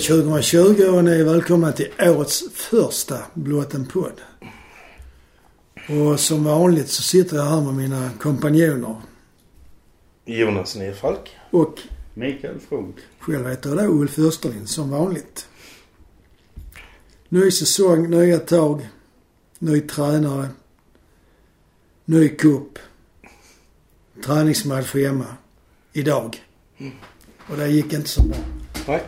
Det 2020 och ni är välkomna till årets första Blått en podd. Och som vanligt så sitter jag här med mina kompanjoner. Jonas Nerfalk. Och Mikael Frog. själv heter jag då Ulf Österlind som vanligt. Ny säsong, nya tag, ny tränare, ny cup, träningsmatch hemma idag. Och det gick inte så bra. Nej,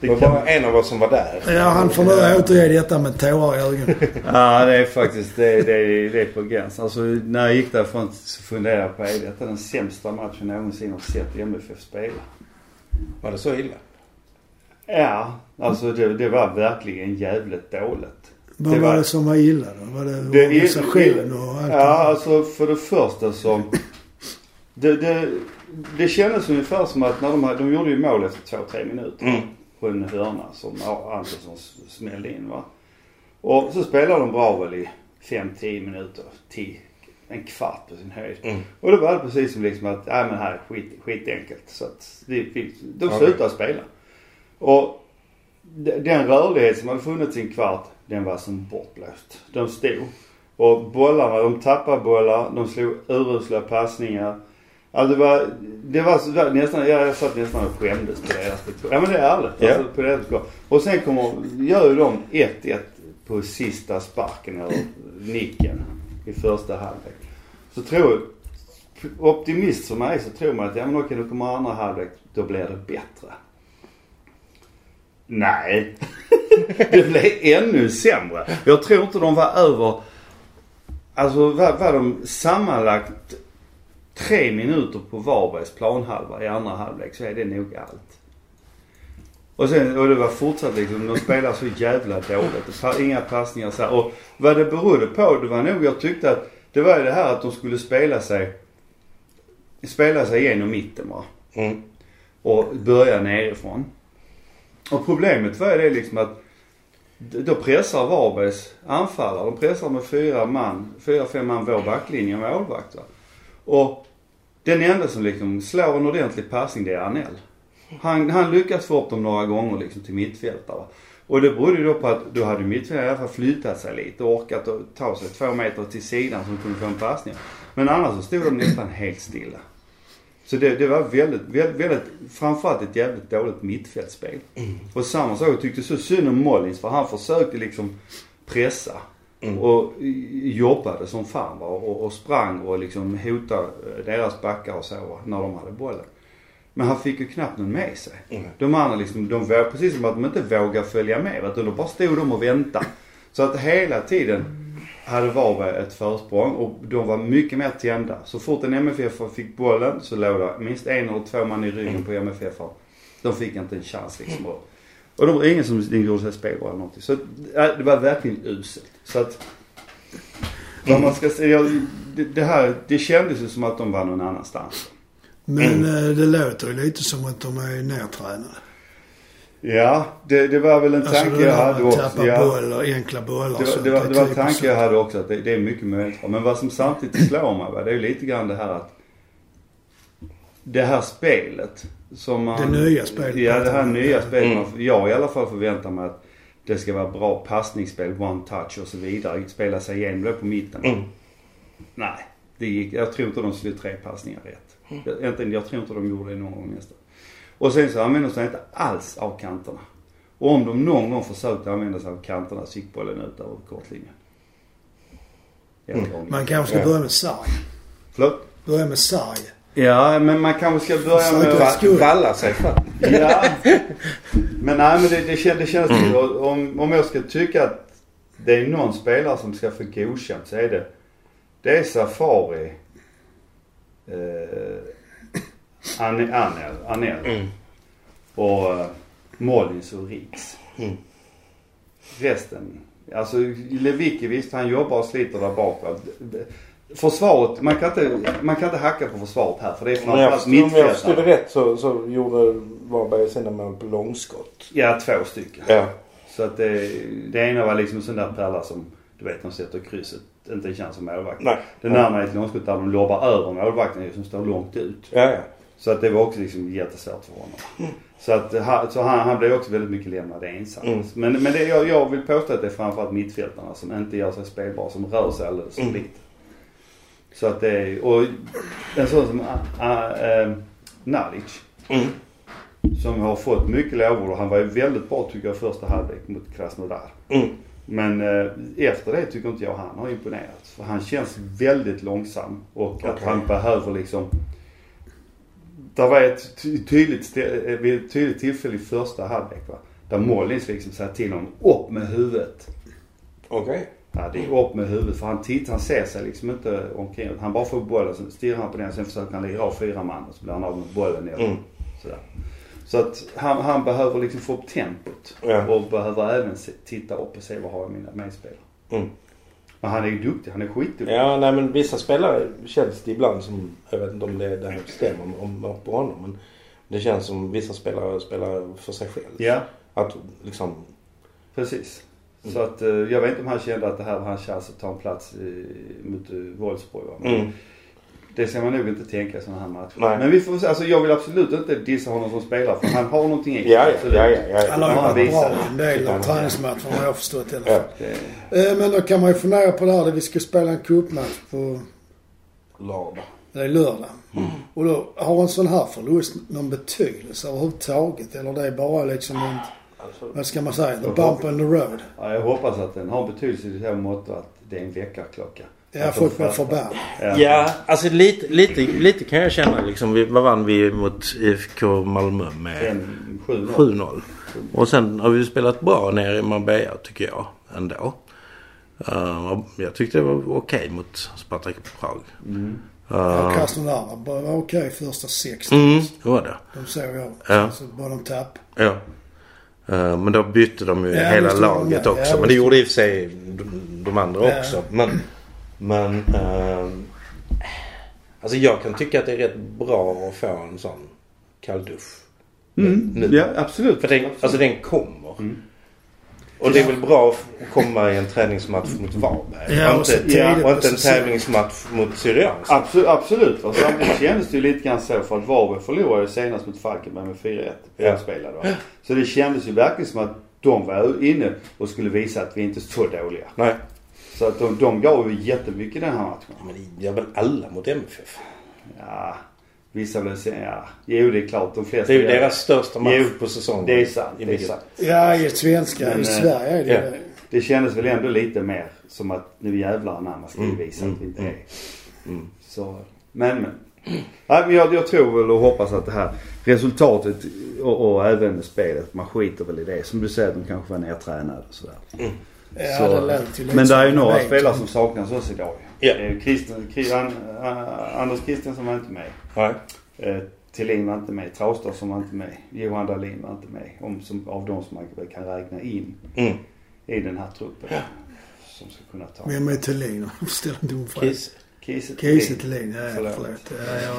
Det var bara en av oss som var där. Ja, han får nu återge detta med tårar i ögonen. Ja, det är faktiskt det, det, är- det är på gränsen. Alltså, när jag gick därifrån så funderade jag på är detta den sämsta matchen jag någonsin har sett MFF spela? Var det så illa? Ja, alltså det, det var verkligen jävligt dåligt. Vad Det var var- det som var illa då? Var det, Det är- organisation och allt? Ja, alltså för det första så... Det, det, det kändes ungefär som att när de, hade- de gjorde ju mål efter två, tre minuter. Mm. På en hörna som Andersson smällde in va. Och så spelade de bra väl i 5-10 minuter. Till en kvart på sin höjd. Mm. Och då var det precis som liksom att, nej men här är skit, skitenkelt. Så att det, de Okej. slutade spela. Och de- den rörlighet som hade funnits i en kvart, den var som bortblåst. De stod. Och bollarna, de tappade bollar, de slog urusla passningar. Alltså det var, det var, nästan, jag satt nästan och skämdes på deras bekostnad. Ja men det är ärligt. Ja. Alltså, på deras bekostnad. Och sen kommer, gör ju de 1-1 på sista sparken eller nicken i första halvlek. Så tror optimist som jag är så tror man att ja men okej då kommer andra halvlek, då blir det bättre. Nej. det blev ännu sämre. Jag tror inte de var över, alltså var, var de sammanlagt tre minuter på Varbergs planhalva i andra halvlek så är det nog allt. Och sen, och det var fortsatt liksom, de spelar så jävla dåligt. Inga passningar så här. Och vad det berodde på, det var nog, jag tyckte att det var det här att de skulle spela sig, spela sig igenom mitten va. Mm. Och börja nerifrån. Och problemet var det liksom att då pressar Varbergs anfallare, de pressar med fyra man, fyra, fem man vår backlinje och målvakter. Och den enda som liksom slår en ordentlig passning det är Arnell. Han, han lyckas få upp dem några gånger liksom till mittfältare. Och det berodde ju då på att då hade mittfältaren i alla fall flyttat sig lite och orkat att ta sig två meter till sidan så de kunde få en passning. Men annars så stod de nästan helt stilla. Så det, det var väldigt, väldigt, väldigt, framförallt ett jävligt dåligt mittfältsspel. Och samma sak, jag tyckte så synd om Mollins för han försökte liksom pressa. Mm. Och jobbade som fan va? Och, och sprang och liksom hotade eh, deras backar och så va, när de hade bollen. Men han fick ju knappt någon med sig. Mm. De andra liksom, de var precis som att de inte vågade följa med utan de bara stod de och väntade. Så att hela tiden hade Varberg ett försprång och de var mycket mer tända. Så fort en MFF fick bollen så låg det minst en eller två man i ryggen på MFF. De fick inte en chans liksom. Och, och det var ingen som gjorde sig spelbra eller någonting. Så det var verkligen uselt. Så att vad man ska säga, det, det här, det kändes ju som att de var någon annanstans. Men eh, det låter ju lite som att de är nertränade. Ja, det, det var väl en Alltså tanke jag hade också. tappa Ja. boll och enkla bollar. Det det var, det var en typ tanke jag hade också att det, det är mycket möjligt. Men vad som samtidigt slår mig va, det är ju lite grann det här att det här spelet som man... Det nya spelet Ja, det här nya spelet. Mm. Man, jag i alla fall förväntar mig att det ska vara bra passningsspel, one touch och så vidare. Spela sig igenom det på mitten. Mm. Nej, det gick, jag tror inte de slog tre passningar rätt. Jag, inte, jag tror inte de gjorde det någon gång nästan. Och sen så använde de sig inte alls av kanterna. Och om de någon gång försökte använda sig av kanterna så gick bollen ut över kortlinjen. Mm. Man kanske ska Ja. börja med sarg. Förlåt? Börja med sarg. Ja, men man kanske ska börja med... att-. Valla sig fram. Ja. Men nej men det, det, kän, det känns mm. om, om jag ska tycka att det är någon spelare som ska få godkänt så är det det är Safari eh, Anel, Anel, Anel Mm. och eh, Mollins och Riks. Mm. Resten, alltså Lewicki visst han jobbar och sliter där bak. Va. Försvaret, man kan inte, man kan inte hacka på försvaret här för det är framförallt förstod, om jag förstod det mittfältare. rätt så, så gjorde Varberg sina mål på långskott. Ja, två stycken. Ja. Så att det, det ena var liksom en sån där pärla som, du vet, de sätter krysset. Inte en chans som målvakt. Nej. Den andra är ett långskott där de lobbar över målvakten som står långt ut. Ja, ja. Så att det var också liksom jättesvårt för honom. Så, att, så han, han blev också väldigt mycket lämnad ensam. Mm. Men, men det, jag, jag vill påstå att det är framförallt mittfältarna som inte gör sig spelbara, som rör sig alldeles för Mm. lite. Så att det är, och en sån som uh, Nalic. Mm. Som har fått mycket lovord och han var ju väldigt bra tycker jag första halvlek mot Krasnodar. Mm. Men eh, efter det tycker inte jag han har imponerat. För han känns väldigt långsam och att Okej. han behöver liksom... Det var ett ty- tydligt, eh, vid ett tydligt tillfälle i första halvlek va. Där Mollins liksom säger till honom, upp med huvudet. Okej. Ja, det är upp med huvudet för han tittar, han ser sig liksom inte omkring. Han bara får bollen, så stirrar han på den, sen försöker han lägga av fyra man och så blir han av med bollen eller Mm. sådär. Så att han, han behöver liksom få upp tempot. Ja. Och behöver även se, titta upp och se vad har jag mina medspelare. Mm. Men han är ju duktig, han är skitduktig. Ja, nej men vissa spelare känns det ibland som, jag vet inte om det, det här stämmer om, om, på honom men det känns som vissa spelare spelar för sig själv. Ja, Att liksom, precis. Mm. Så att eh, jag vet inte om han kände att det här var hans chans att ta en plats i, mot uh, Wolfsburg. va. Men mm. Det ska man nog inte tänka i sådana här matcher. Nej. Men vi får. Alltså jag vill absolut inte dissa honom som spelare för han har någonting i sig. Ja, ja, ja, ja, ja. Han har ju Ja, varit bra en del av han. träningsmatcherna har jag förstått i alla ja. fall. Det, Eh, Men då kan man ju fundera på det här. att Vi ska spela en cupmatch på Lördag. det är lördag. Mm. Och då har en sån här förlust någon betydelse överhuvudtaget? Eller det är bara liksom en, Alltså, vad ska man säga, the bump on the road? ja, jag hoppas att den har betydelse i det här måttet att det är en väckarklocka. Ja, folk blir förbannade. ja, alltså lite, lite, lite kan jag känna liksom. Vi, vad vann vi mot IFK Malmö med? En 7-0. 7-0. Och sen har vi spelat bra nere i Marbella tycker jag ändå. Uh, jag tyckte det var okej mot Spartak Prag. Mm. Ja, Uh, Krasnodar var var okej första sex. mm, det var det. De såg jag. Ja. Så bara de tapp. Ja. Eh, men då bytte de ju Ja, hela de laget det. också. Ja, men det gjorde i och för sig de, de andra Ja. också. Men, men ehm, alltså jag kan tycka att det är rätt bra att få en sån kalldusch. Mm. Nu. Ja, absolut. För den, absolut. alltså den kommer. Mm. Och det är väl bra att komma i en träningsmatch mot Varberg. Ja, och inte, tidigt och inte en tävlingsmatch mot Syriansk. Absolut, absolut. Och samtidigt kändes det ju lite grann så för att Varberg förlorade senast mot Falkenberg med 4-1. Ja. Förspelade va. Så det kändes ju verkligen som att de var inne och skulle visa att vi inte är så dåliga. Nej. Så att de, de gav ju jättemycket den här matchen. Men det gör väl alla mot MFF? Ja, vissa vill säga, ja. Jo det är klart de flesta Det är ju det. deras största match Jo, på säsongen. Det är sant, det är sant. Ja, i svenska. Men, I eh, Sverige är det ja. ju Det kändes väl ändå lite mer som att nu jävlar anamma ska vi Mm, visa mm, att vi inte mm. är. Mm. Så, men men. Nej, men jag, jag tror väl och hoppas att det här resultatet och, och även spelet, man skiter väl i det. Som du säger, de kanske var nertränade och sådär. Ja, Så- det lät ju Men det är ju några det. spelare som saknas också idag Ja. Eh, Christian, uh, Anders Christiansson var inte med. Nej. Uh, Thelin var inte med. Traustason var inte med. Johan Dahlin var inte med. Om, som, av de som man kan räkna in Mm. i den här truppen. Som ska kunna ta. Vem är Thelin? Ställ en dum fråga. Kiss. Kiese Thelin. Ja, ja, Förlåt. förlåt. Ja, jag,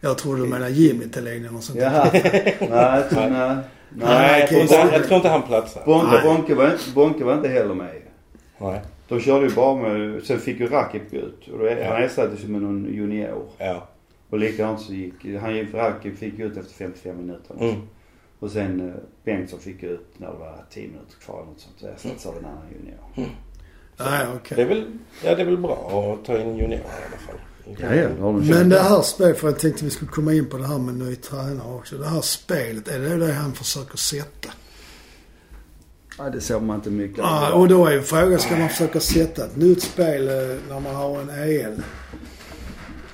jag trodde du menade Jimmy Thelin eller sånt. Jaha. nej, nej. Nej. Nej, jag tror, inte, jag tror inte han platsar. Bonke. Bonke, var, inte- Bonke var inte heller med. Nej. De körde ju bara med, sen fick ju Rakip gå ut. Och då, Ja. Han ersattes ju med någon junior. Ja. Och likadant så gick, han gick, Rakip fick ut efter 55 minuter. Mm. Och sen eh, Bengtsson fick ut när det var 10 minuter kvar eller något sånt. Så ersattes av en annan junior. Nej, okej. Det är väl, ja, det är väl bra att ta in juniorer i alla fall. har de Men det här spelet, för jag tänkte vi skulle komma in på det här med ny tränare också. Det här spelet, är det det han försöker sätta? Ja, det såg man inte mycket. Ja, och då är ju frågan, ska man försöka sätta ett nytt spel eh, när man har en EL?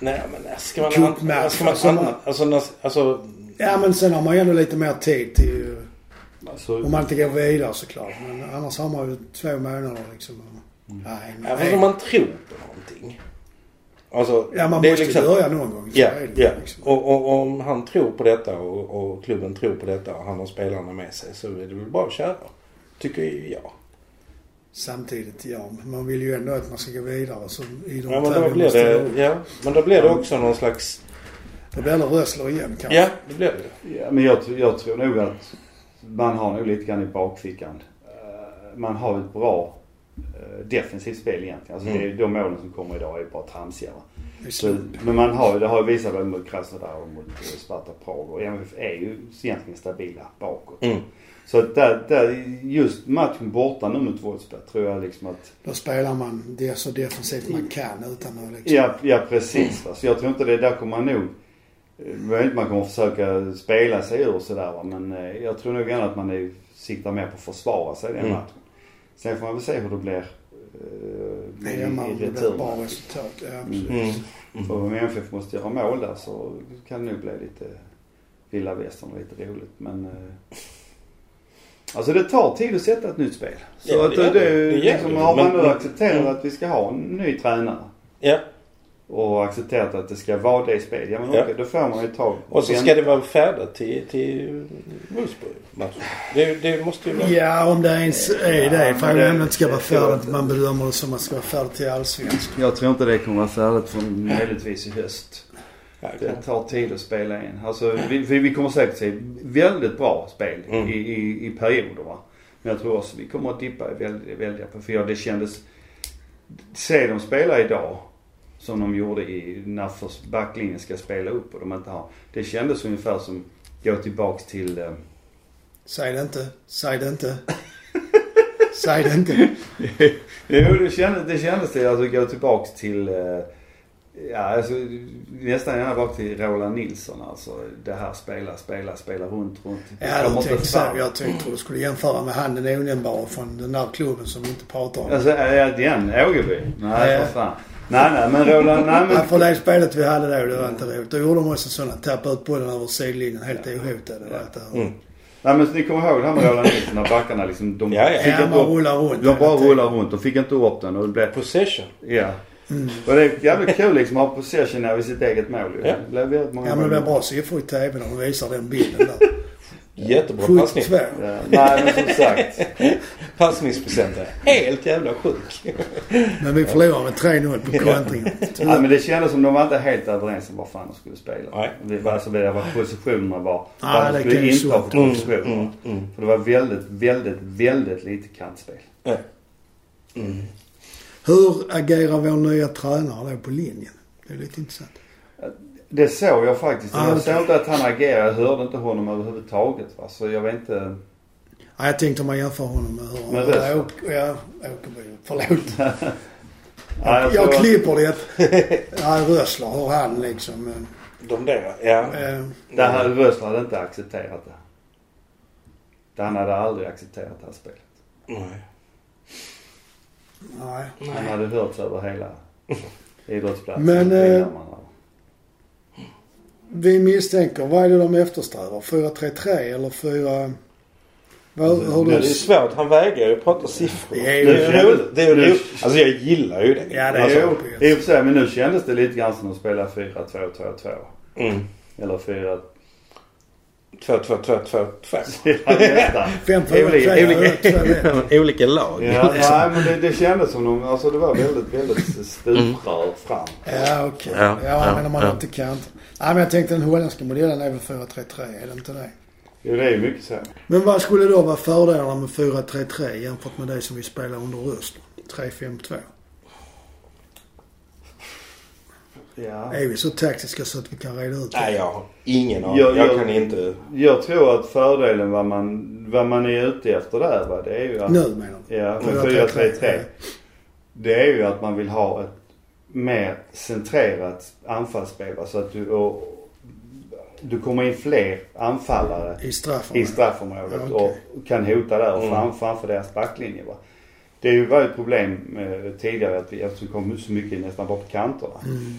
Nej men ska man... Cupmatch, Ska man alltså, man- alltså, alltså, alltså, Ja, men sen har man ju ändå lite mer tid till... Alltså, Om man inte går vidare såklart. Men annars har man ju två månader liksom. Nej, ja, nej. fast om man tror på någonting. Alltså, Ja, man det måste liksom- börja någon gång. Ja, det ja. liksom. Och, och, och om han tror på detta och, och klubben tror på detta och han har spelarna med sig så är det väl bara att köra. Tycker ju jag. Samtidigt, ja. Man vill ju ändå att man ska gå vidare. Så i de Ja, men då blir det, ja, men då blir det också någon slags... Det blir nog Rössler igen kanske. Ja, det blir det. ja, men jag, jag tror nog att man har nog lite grann i bakfickan. Eh, Man har ett bra defensivt spel egentligen. Alltså Mm. det är, de målen som kommer idag är bara tramsiga. Så, men man har, det har ju visat väl mot Krasnodar och mot eh, Sparta Prag och MFF är ju egentligen stabila bakåt. Mm. Så att där, där, just matchen borta nu mot Wolfsburg tror jag liksom att Då spelar man det så defensivt man kan utan att liksom... Ja, ja precis. Va? Så jag tror inte det, där kommer man nog, eh, inte man kommer försöka spela sig ur sådär va. Men eh, jag tror nog ändå att man är, siktar mer på att försvara sig i den Mm. matchen. Sen får man väl se hur det blir eh, i, Hemma i det blir retur. bra resultat. Ja, absolut. Mm. Mm. För om MFF måste göra mål där så kan det nog bli lite vilda västern och lite roligt. Men eh, Alltså det tar tid att sätta ett nytt spel. Så Ja, att det det, gör det, det. Det gör liksom, det. har man nu accepterat mm. att vi ska ha en ny tränare Ja. Och accepterat att det ska vara det spelet. Ja men Ja. okej, då får man ju ta Och så ska det vara färdigt till, till Wolfsburg-matchen. Det, det måste ju vara... Ja, om det ens är det. Ja, Frågan det- är om det inte ska vara färdigt. Man bedömer det som att det ska vara färdigt till allsvenskan. Jag tror inte det kommer vara färdigt förrän möjligtvis i höst. Det tar tid att spela in. Alltså vi, vi kommer säkert se väldigt bra spel Mm. i, i, i perioder va. Men jag tror också vi kommer att dippa väldigt, väldiga för jag, det kändes... Se dem spela idag. Som de gjorde i, när backlinjen ska spela upp och de inte har. Det kändes ungefär som gå tillbaks till... Eh, Säg det inte. Säg det inte. Säg det inte. jo det kändes, det kändes det alltså gå tillbaks till... Eh, ja alltså nästan gärna bak till Roland Nilsson alltså. Det här spela, spela, spela runt, runt. Det Ja, inte tänkte så. Jag tänkte du skulle jämföra med han den onämnbara från den där klubben som vi inte pratar om. Alltså, det igen? Ågeby? Nej, Ja. för fan. Nej, nej, men Roland, nej Ja, men... för det spelet vi hade då, det var inte roligt. Då gjorde de också sådana, tappa ut bollen över sidlinjen helt ohotade. Ja. Mm. Nej men så ni kommer ihåg det här med Roland Nilsson när backarna liksom, de Ja, ja. fick Ja, inte man upp, rullar runt. de bara rullar runt. De fick inte upp den och det blev, Possession. ja. Mm. Och det är jävligt kul liksom att ha possession vid sitt eget mål ju. Ja. Det blev väldigt många Ja men det blir bra siffror i TV när de visar den bilden där. Jättebra passning. 72. Ja. Nej men som sagt. Passningsprocenten. Helt jävla sjuk. Men vi förlorar med 3-0 på kontringen. Ja, men det kändes som de var inte helt överens om vad fan de skulle spela. Nej. Det var alltså det var positionerna var. Vad de det skulle inta så. för positioner. Mm, mm. För det var väldigt, väldigt, väldigt lite kantspel. Mm. Hur agerar vår nya tränare då på linjen? Det är lite intressant. Det såg jag faktiskt. Ah, jag såg inte att han agerade. Jag hörde inte honom överhuvudtaget. Va? Så jag vet inte. Ja, jag tänkte om man jämför honom med hur Med hur Rössler? Åk- Ja, Åkerby. Förlåt. Ja, jag Jag klipper det. Ja, Rössler, hur han liksom... eh, De där, ja. eh, Det här Rössler hade inte accepterat det. Han hade aldrig accepterat det här spelet. Nej. Nej. Han hade hörts över hela idrottsplatsen. Men, eh, hade- Vi misstänker, vad är det de eftersträvar? 4-3-3 eller 4... Men det är svårt. Han vägrar ju prata siffror. Det är ju- roligt. Det är ju Nu- roligt. Alltså jag gillar ju det. Ja, det är Alltså, ju- I och för sig, men nu kändes det lite grann som att spela 4-2-2-2. Mm. Eller 4... 2, 2, 2, 2, 2. Ja, nästan. 5 4 Olika- 3 Olika, olika lag. Ja, nej men det, det kändes som de, alltså det var väldigt, väldigt stuprör fram. Ja, okej. Ja, Ja, ja, men om man ja. inte kan. Nej, men jag tänkte den holländska modellen är väl 4-3-3, är det inte det? Jo, det är mycket så. Men vad skulle då vara fördelarna med 4-3-3 jämfört med det som vi spelar under Rössler? 3-5-2. Ja. Är vi så taktiska så att vi kan reda ut det? Nej, jag har ingen aning. Jag- Jag, jag- kan inte... Jag tror att fördelen vad man, vad man är ute efter där va, det är ju att... Nu menar du? Ja, med 4-3-3. 4-3-3. Det är ju att man vill ha ett mer centrerat anfallsspel. va, Så att du, och, du kommer in fler anfallare I straffområdet? i straffområdet Ja, okej. och kan hota där och Mm. fram, framför deras backlinje. Va? Det är ju var ett problem eh, tidigare att vi, eftersom vi kom så mycket nästan bara på kanterna. Mm.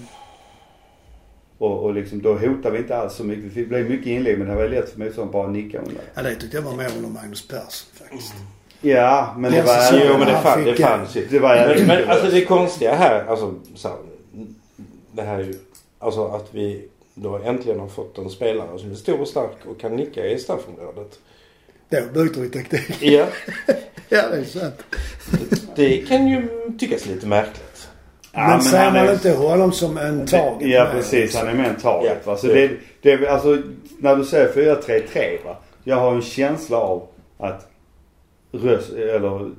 Och, och liksom, då hotar vi inte alls så mycket. Vi blev mycket inlägg men det var lätt för motståndaren bara att nicka undan. Ja, det tyckte jag var mer under Magnus Persson faktiskt. Ja, men det var... Jo, men det, fanns ju. Det var Men, men alltså det konstiga här, alltså så här, Det här är ju, alltså att vi då äntligen har fått en spelare som är stor och stark och kan nicka i straffområdet. Då byter vi taktik. Ja. Ja, det är sant. Det kan ju tyckas lite märkligt. Ja, men ser han man är- inte honom som en target? Ja med, precis, han är mer en target Ja, va. Så det- det, alltså när du säger 4-3-3 va. Jag har en känsla av att Rös, eller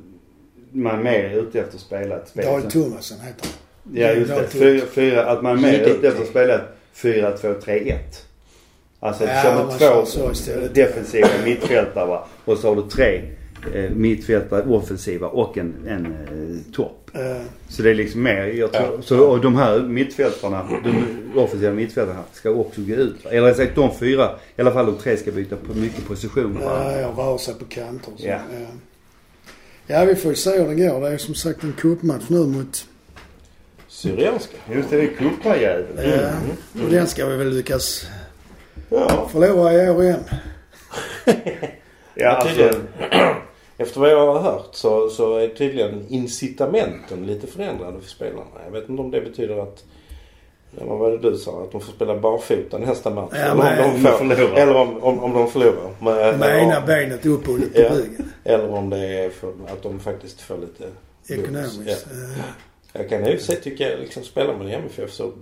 man är mer ute efter att spela ett spel. Dahl Thomasen heter han. Ja just det. Fyra, fyra, att man är mer ute efter att spela ett 4-2-3-1. Alltså Ja, kör två så istället. defensiva mittfältare va. Och så har du tre eh, mittfältare offensiva och en, en eh, topp. Eh, Så det är liksom mer, jag tror, Ja. så, och de här mittfältarna, de offensiva mittfältarna ska också gå ut. Eller rättare sagt de fyra, i alla fall de tre ska byta på mycket position med Ja, jag rör sig på kanter. Så. Ja. Ja. ja, vi får ju se hur det går. Det är som sagt en cupmatch nu mot... Syrianska. Just det, det är cuparjäveln. Ja, och den ska vi väl lyckas Ja. förlora i år igen. Ja, alltså. Efter vad jag har hört så, så är tydligen incitamenten lite förändrade för spelarna. Jag vet inte om det betyder att Ja, vad var det du sa? Att de får spela barfota nästa match? Ja, eller, om de får, eller om, om, om de förlorar. Men, Med eller, ena benet upphållet på Ja. ryggen. eller om det är för att de faktiskt får lite. Ekonomiskt. Ja. Jag kan ju se, tycker jag, liksom spela med MFF så...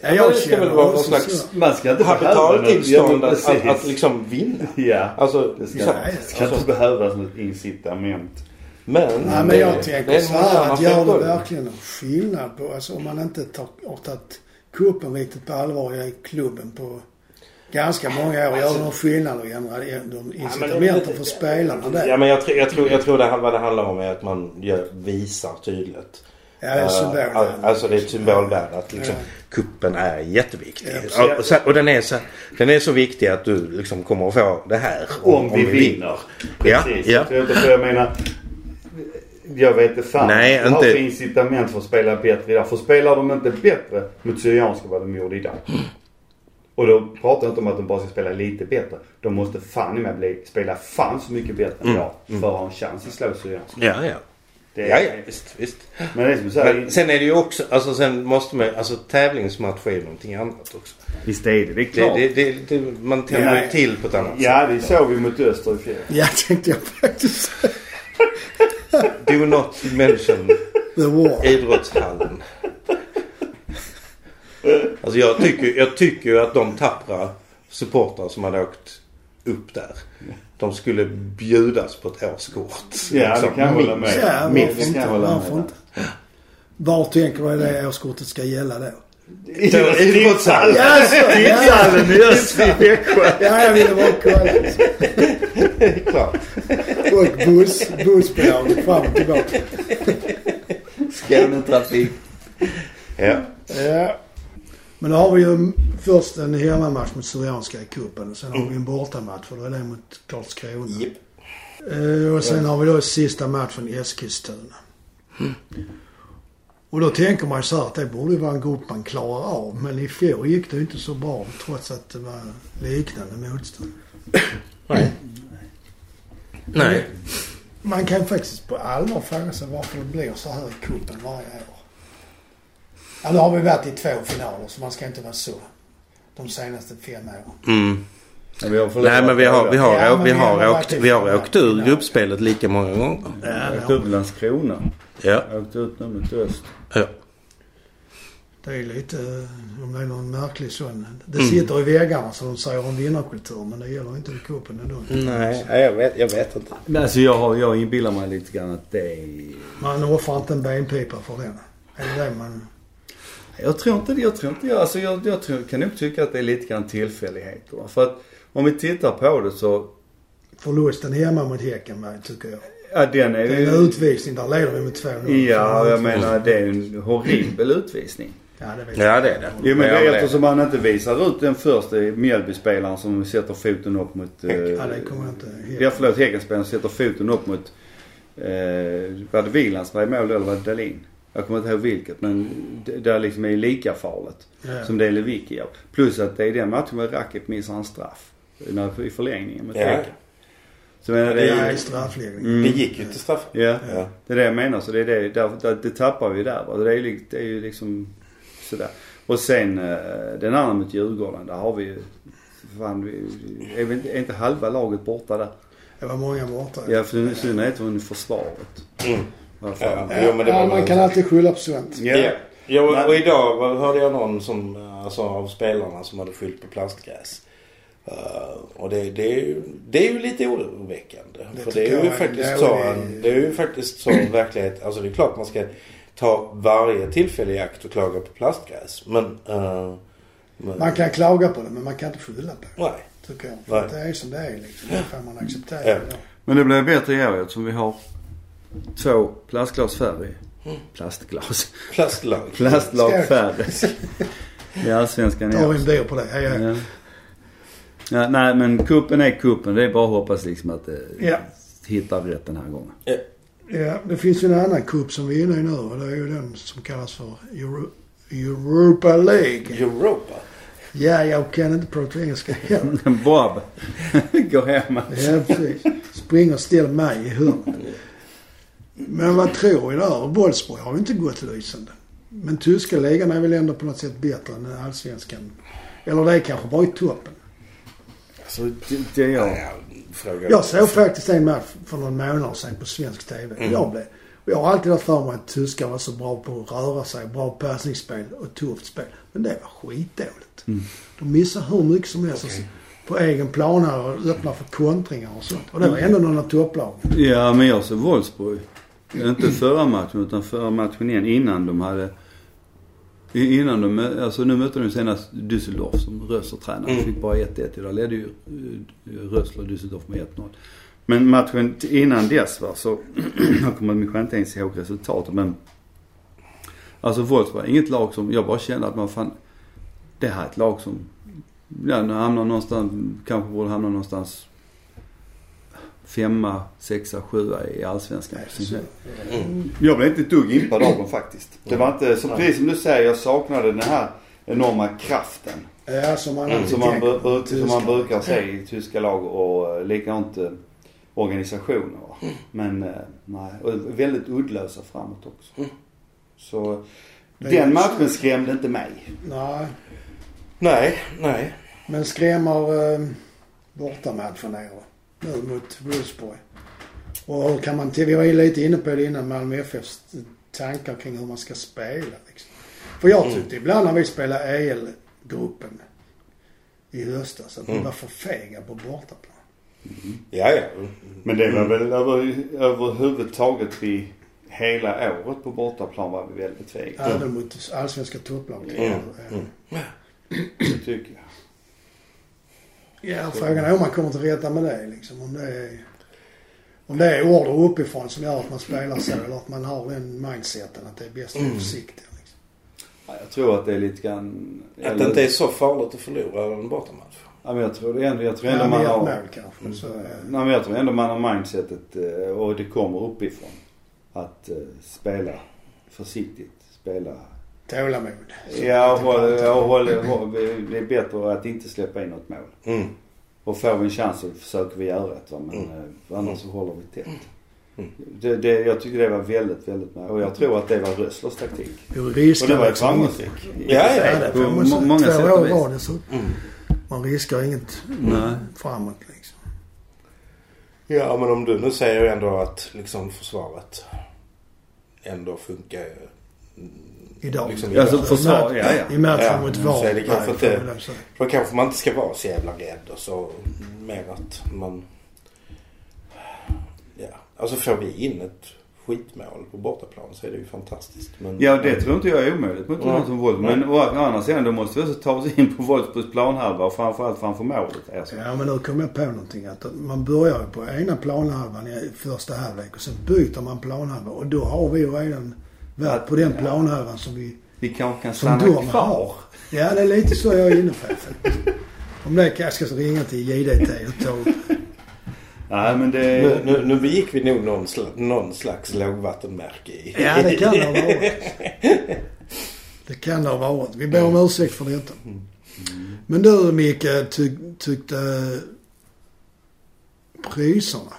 Ja, jag det ska väl vara någon slags så. man ska inte habitaltillstånd ja, att, att, att liksom vinna. Ja. Alltså, Det ska, liksom, det ska alltså, inte behövas något incitament. men... Nej, men det- jag det tänker en så här att gör det verkligen någon skillnad på, alltså om man inte tar, har tagit cupen riktigt på allvar i klubben på ganska många år. Gör det någon skillnad att ändra de men det- incitamenten för spelarna Ja där? men jag, tror- jag tror, jag tror det, här- vad det handlar om är att man gör, visar tydligt. Ja, det är Eh, symbol. al- alltså det är ett symbolvärde att liksom Ja. kuppen är jätteviktig. Ja, och, och, och den, är så, den är så viktig att du liksom kommer att få det här. Om, vi vinner. Ja, Precis. ja. Jag, inte, för jag menar. Jag vet inte fan. Nej, har inte- för incitament för att spela bättre idag. För spelar de inte bättre mot Syrianska vad de gjorde idag. Och då pratar jag inte om att de bara ska spela lite bättre. De måste fan i mig bli, spela fan så mycket bättre än Mm, idag. För att ha en chans att slå Syrianska. Ja, ja. Det är, Ja, ja, visst, visst. Men det är som du säger. Men sen är det ju också, alltså sen måste man, alltså tävlingsmatch är ju någonting annat också. Visst är det. Det är Det, klart. det, det, det, man tänder Ja. till på ett annat ja, det sätt. såg vi mot Öster i fjol. Ja, tänkte jag faktiskt. Do not mention The War. idrottshallen. Alltså jag tycker, jag tycker ju att de tappra supportrar som hade åkt upp där. De skulle bjudas på ett årskort. Ja, det Liksom, kan jag hålla med. Ja, Minst, varför det kan inte? jag hålla med Varför om. inte? Var tänker du att det årskortet ska gälla då? Idrottshallen. Tidshallen i Öster i Växjö. Ja, jag ville bara kolla. Klart. Och buss, bussbolaget fram och tillbaka. Skånetrafik. Ja. Ja. Men då har vi ju först en hemmamatch mot Syrianska i cupen och sen har vi en bortamatch för då är det mot Karlskrona. Japp. Eh, och sen har vi då sista matchen Eskilstuna. Och då tänker man ju så här att det borde vara en grupp man klarar av. Men i fjol gick det inte så bra trots att det var liknande motstånd. Nej. Nej. Man kan faktiskt på allvar fråga sig varför det blir så här i cupen varje år. Ja, nu har vi varit i två finaler så man ska inte vara så. De senaste fem åren. Mm. Ja, vi har förlorat Nej men vi har, vi har, Ja, vi vi har, har åkt, vi har åkt ur gruppspelet lika många gånger. Ja, åkte har upp Landskrona. Ja. Åkte ut nu mot Öst. ja. Det är lite, om det är någon märklig sån. Det Mm. sitter i väggarna som de säger om vinnarkultur men det gäller inte i cupen ändå. Nej, jag vet, jag vet inte. Men alltså jag, jag inbillar mig lite grann att det är... Man offrar inte en benpipa för den. Är det det man... Jag tror inte det. Jag tror inte jag, alltså jag, jag tror, kan nog tycka att det är lite grann tillfälligheter. För att om vi tittar på det så, Förlusten hemma mot Häcken tycker jag. ja den är Det är ju... en utvisning. Där leder vi med 2-0. Ja, jag menar det är ju en horribel utvisning. Ja, det. Ja det är det. Jo men det är eftersom han inte visar ut den första Mjällbyspelaren som sätter foten upp mot... Eh, Ja, det kommer jag inte Ja förlåt, Häckenspelaren som sätter foten upp mot... Eh, var det Wielands var i mål eller var det Dahlin? Jag kommer inte ihåg vilket men det, där liksom är lika farligt. Ja. Som det är Lewicki gör. Plus att det är den matchen med Rakip missar en straff. När, I förlängningen mot Ja. Häcken. Så menar, det är straffläggning. Mm. Det gick ju till straff. Ja, Ja. det är det jag menar. Så det är det, där, där, det tappar vi där. Det är, det är ju liksom sådär. Och sen eh, den andra mot Djurgården. Där har vi ju, fan, vi, är, vi inte, är inte halva laget borta där? Det var många borta. Ja, för i synnerhet från försvaret. Mm. Ja. Jo, men det ja, man kan alltid skylla på sånt. Ja. Ja, och, och idag hörde jag någon som, alltså av spelarna som hade skyllt på plastgräs. Eh, och det, det, är ju, det är ju lite oroväckande. Det för det är ju faktiskt är- så, en- det är ju faktiskt så en verklighet. Alltså det är klart man ska ta varje tillfälle i akt och klaga på plastgräs. Men... eh, men Man kan klaga på det men man kan inte skylla på det. Nej. Tycker jag. Nej. För att det är som det är liksom. Det får man acceptera. Ja. Men det blir bättre i år eftersom vi har två plastglas färre. Plastglas. Plastlag. Plastlag färre. I Allsvenskan i Ta år. en bil på det. Ja, ja. Ja. Ja, nej men kuppen är kuppen. Det är bara att hoppas liksom att det Ja. hittar rätt den här gången. Ja, det finns ju en annan cup som vi är inne i nu och det är ju den som kallas för Euro Europa League. Europa. Ja, jag kan inte prata engelska heller. Bob. Gå hem. Ja, precis. Spring och ställ mig i hörnet. Men vad tror vi där? Wolfsburg har ju inte gått lysande. Men tyska ligan är väl ändå på något sätt bättre än allsvenskan. Eller det är kanske bara i toppen. Alltså, det, det är jag. Jag såg faktiskt en match för någon månad sedan på svensk TV. Mm. Jag blev... Och jag har alltid haft för mig att tyskar var så bra på att röra sig, bra passningsspel och tufft spel. Men det var skitdåligt. Mm. De missar hur mycket som helst Okej. på egen plan här och öppnar för kontringar och sånt. Och det var ändå någon av topplagen. Ja, men jag såg Wolfsburg. Inte förra matchen utan förra matchen igen innan de hade... Innan de, alltså nu mötte de senast Düsseldorf som Rössler tränade. Mm. Fick bara 1-1 idag. ledde ju eh, Rössler Düsseldorf med 1-0. Men matchen innan dess va, så, jag kommer mig inte ens ihåg resultatet men. Alltså Wolfsburg, inget lag som, jag bara kände att man fan, det här är ett lag som, ja nu hamnar någonstans, kanske borde hamna någonstans femma, sexa, sjua i Allsvenskan. Mm. Jag blev inte ett dugg impad av dem faktiskt. Det var inte, som, precis som du säger, jag saknade den här enorma kraften. Ja, som man Mm. Som man, som man brukar se i tyska lag och eh, likadant eh, organisationer. va. Men eh, nej, och väldigt uddlösa framåt också. Mm. Så den matchen skrämde inte mig. Nej, Nej, nej. men skrämmer eh, bortamatchen nere nu mot Wolfsburg. Och hur kan man vi var ju lite inne på det innan Malmö FFs tankar kring hur man ska spela liksom. För jag tyckte ibland när vi spelade EL-gruppen i höstas att vi Mm. var för fega på bortaplan. Ja, ja. Men det var Mm. väl över, överhuvudtaget vi hela året på bortaplan var vi väldigt fega. Även mot allsvenska topplag. Mm. Ja. Det tycker jag. Ja, frågan är om man kommer till rätta med det liksom. Om det är, om det är order uppifrån som gör att man spelar så eller att man har den mindseten att det är bäst att vara Mm. försiktig. Liksom. Ja, Jag tror att det är lite grann... Att det inte är så farligt att förlora en bortamatch. Ja, men jag tror ändå, jag tror Ja, ändå med man har... mål kanske. Så, Nej, ja. men jag tror ändå man har mindsetet eh, och det kommer uppifrån. Att eh, spela försiktigt. Spela... Tålamod. Ja, håll, inte- ja, håll, håll, det är bättre att inte släppa in något mål. Mm. Och får vi en chans så försöker vi göra det va. Men Mm. eh, annars så håller vi tätt. Mm. Det, det, jag tycker det var väldigt, väldigt bra. Och jag tror att det var Rösslers taktik. Och det var ju framgångsrik. Ja, ja, Ja, det På må- många Två sätt och år vis. Mm. Man riskar inget Nej. framåt liksom. Ja, men om du nu säger ju ändå att liksom försvaret ändå funkar mm, Idag. liksom Alltså försvar, ja ja. I matchen Ja, mot så VAR. är det kanske inte-. Då kanske man inte ska vara så jävla rädd och så mer att man... Ja, alltså får vi in ett skitmål på bortaplan så är det ju fantastiskt. Men, Ja, det tror inte jag är omöjligt mot Ja. som Wolf. Men å andra sidan då måste vi också ta oss in på Wolfsburgs planhalva och framförallt framför målet. Alltså. Ja, men nu kom jag på någonting. Att man börjar ju på ena planhalvan i första halvlek och sen byter man planhalva. Och då har vi ju redan varit på den planhalvan som vi... Vi kanske kan stanna de kvar. har. Ja, det är lite så jag är inne på faktiskt. Om det kan jag ska ringa till JDT och ta upp. Nej men det... Nu, nu, nu begick vi nog någon, sla, någon slags lågvattenmärke i... Ja, det kan det ha varit. Det kan det ha varit. Vi ber om ursäkt för detta. Men du Micke, ty, tyckte priserna.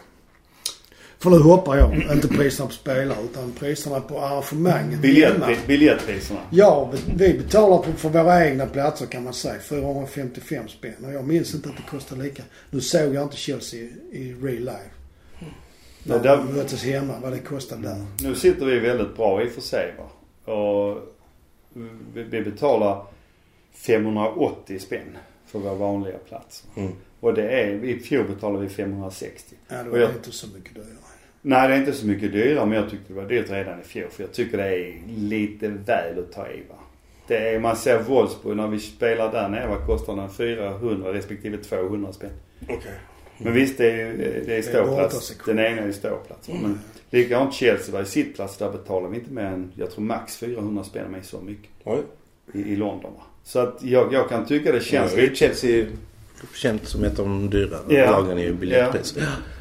För nu hoppar jag. Inte priserna på spelare utan priserna på arrangemangen. Biljett, biljettpriserna. Ja, vi betalar på, för våra egna platser kan man säga. 455 spänn. Och jag minns inte att det kostar lika. Nu såg jag inte Chelsea i real life. När där- de möttes hemma, vad det kostade där. Nu sitter vi väldigt bra i och för sig va. Och vi, vi betalar 580 spänn för vår vanliga plats. Mm. Och det är, i fjol betalade vi 560. Ja, Och är jag- det inte så mycket dyrare. Nej det är inte så mycket dyrare men jag tyckte det var dyrt redan i fjol. För jag tycker det är lite väl att ta i va. Det är, man ser Wolfsburg när vi spelar där nere, vad kostar den? 400 respektive 200 spänn. Okej. Men visst det är, det är ståplats. Den ena är ståplats. Men likadant Chelsea var i sittplats. Där betalar vi inte mer än, jag tror max 400 spänn med så mycket. Oj. I, i London va. Så att jag, jag kan tycka det känns lite Chelsea känt som ett av de dyrare Ja. lagen i biljettpris.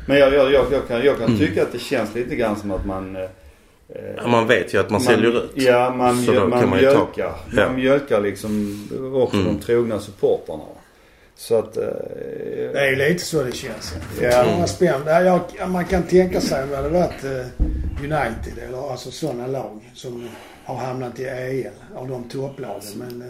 Men jag, jag, jag, jag kan, jag kan Mm. tycka att det känns lite grann som att man... eh, Ja, man vet ju att man, säljer ut. Ja, man, Så man kan man ju ta- mjölkar. Ja. Man mjölkar liksom också Mm. de trogna supportrarna. Så att... Eh, Det är ju lite så det känns. Ja. Spänn. Ja, jag, man kan tänka sig om det hade varit eh, United eller alltså sådana lag som har hamnat i EL av de topplagen. Men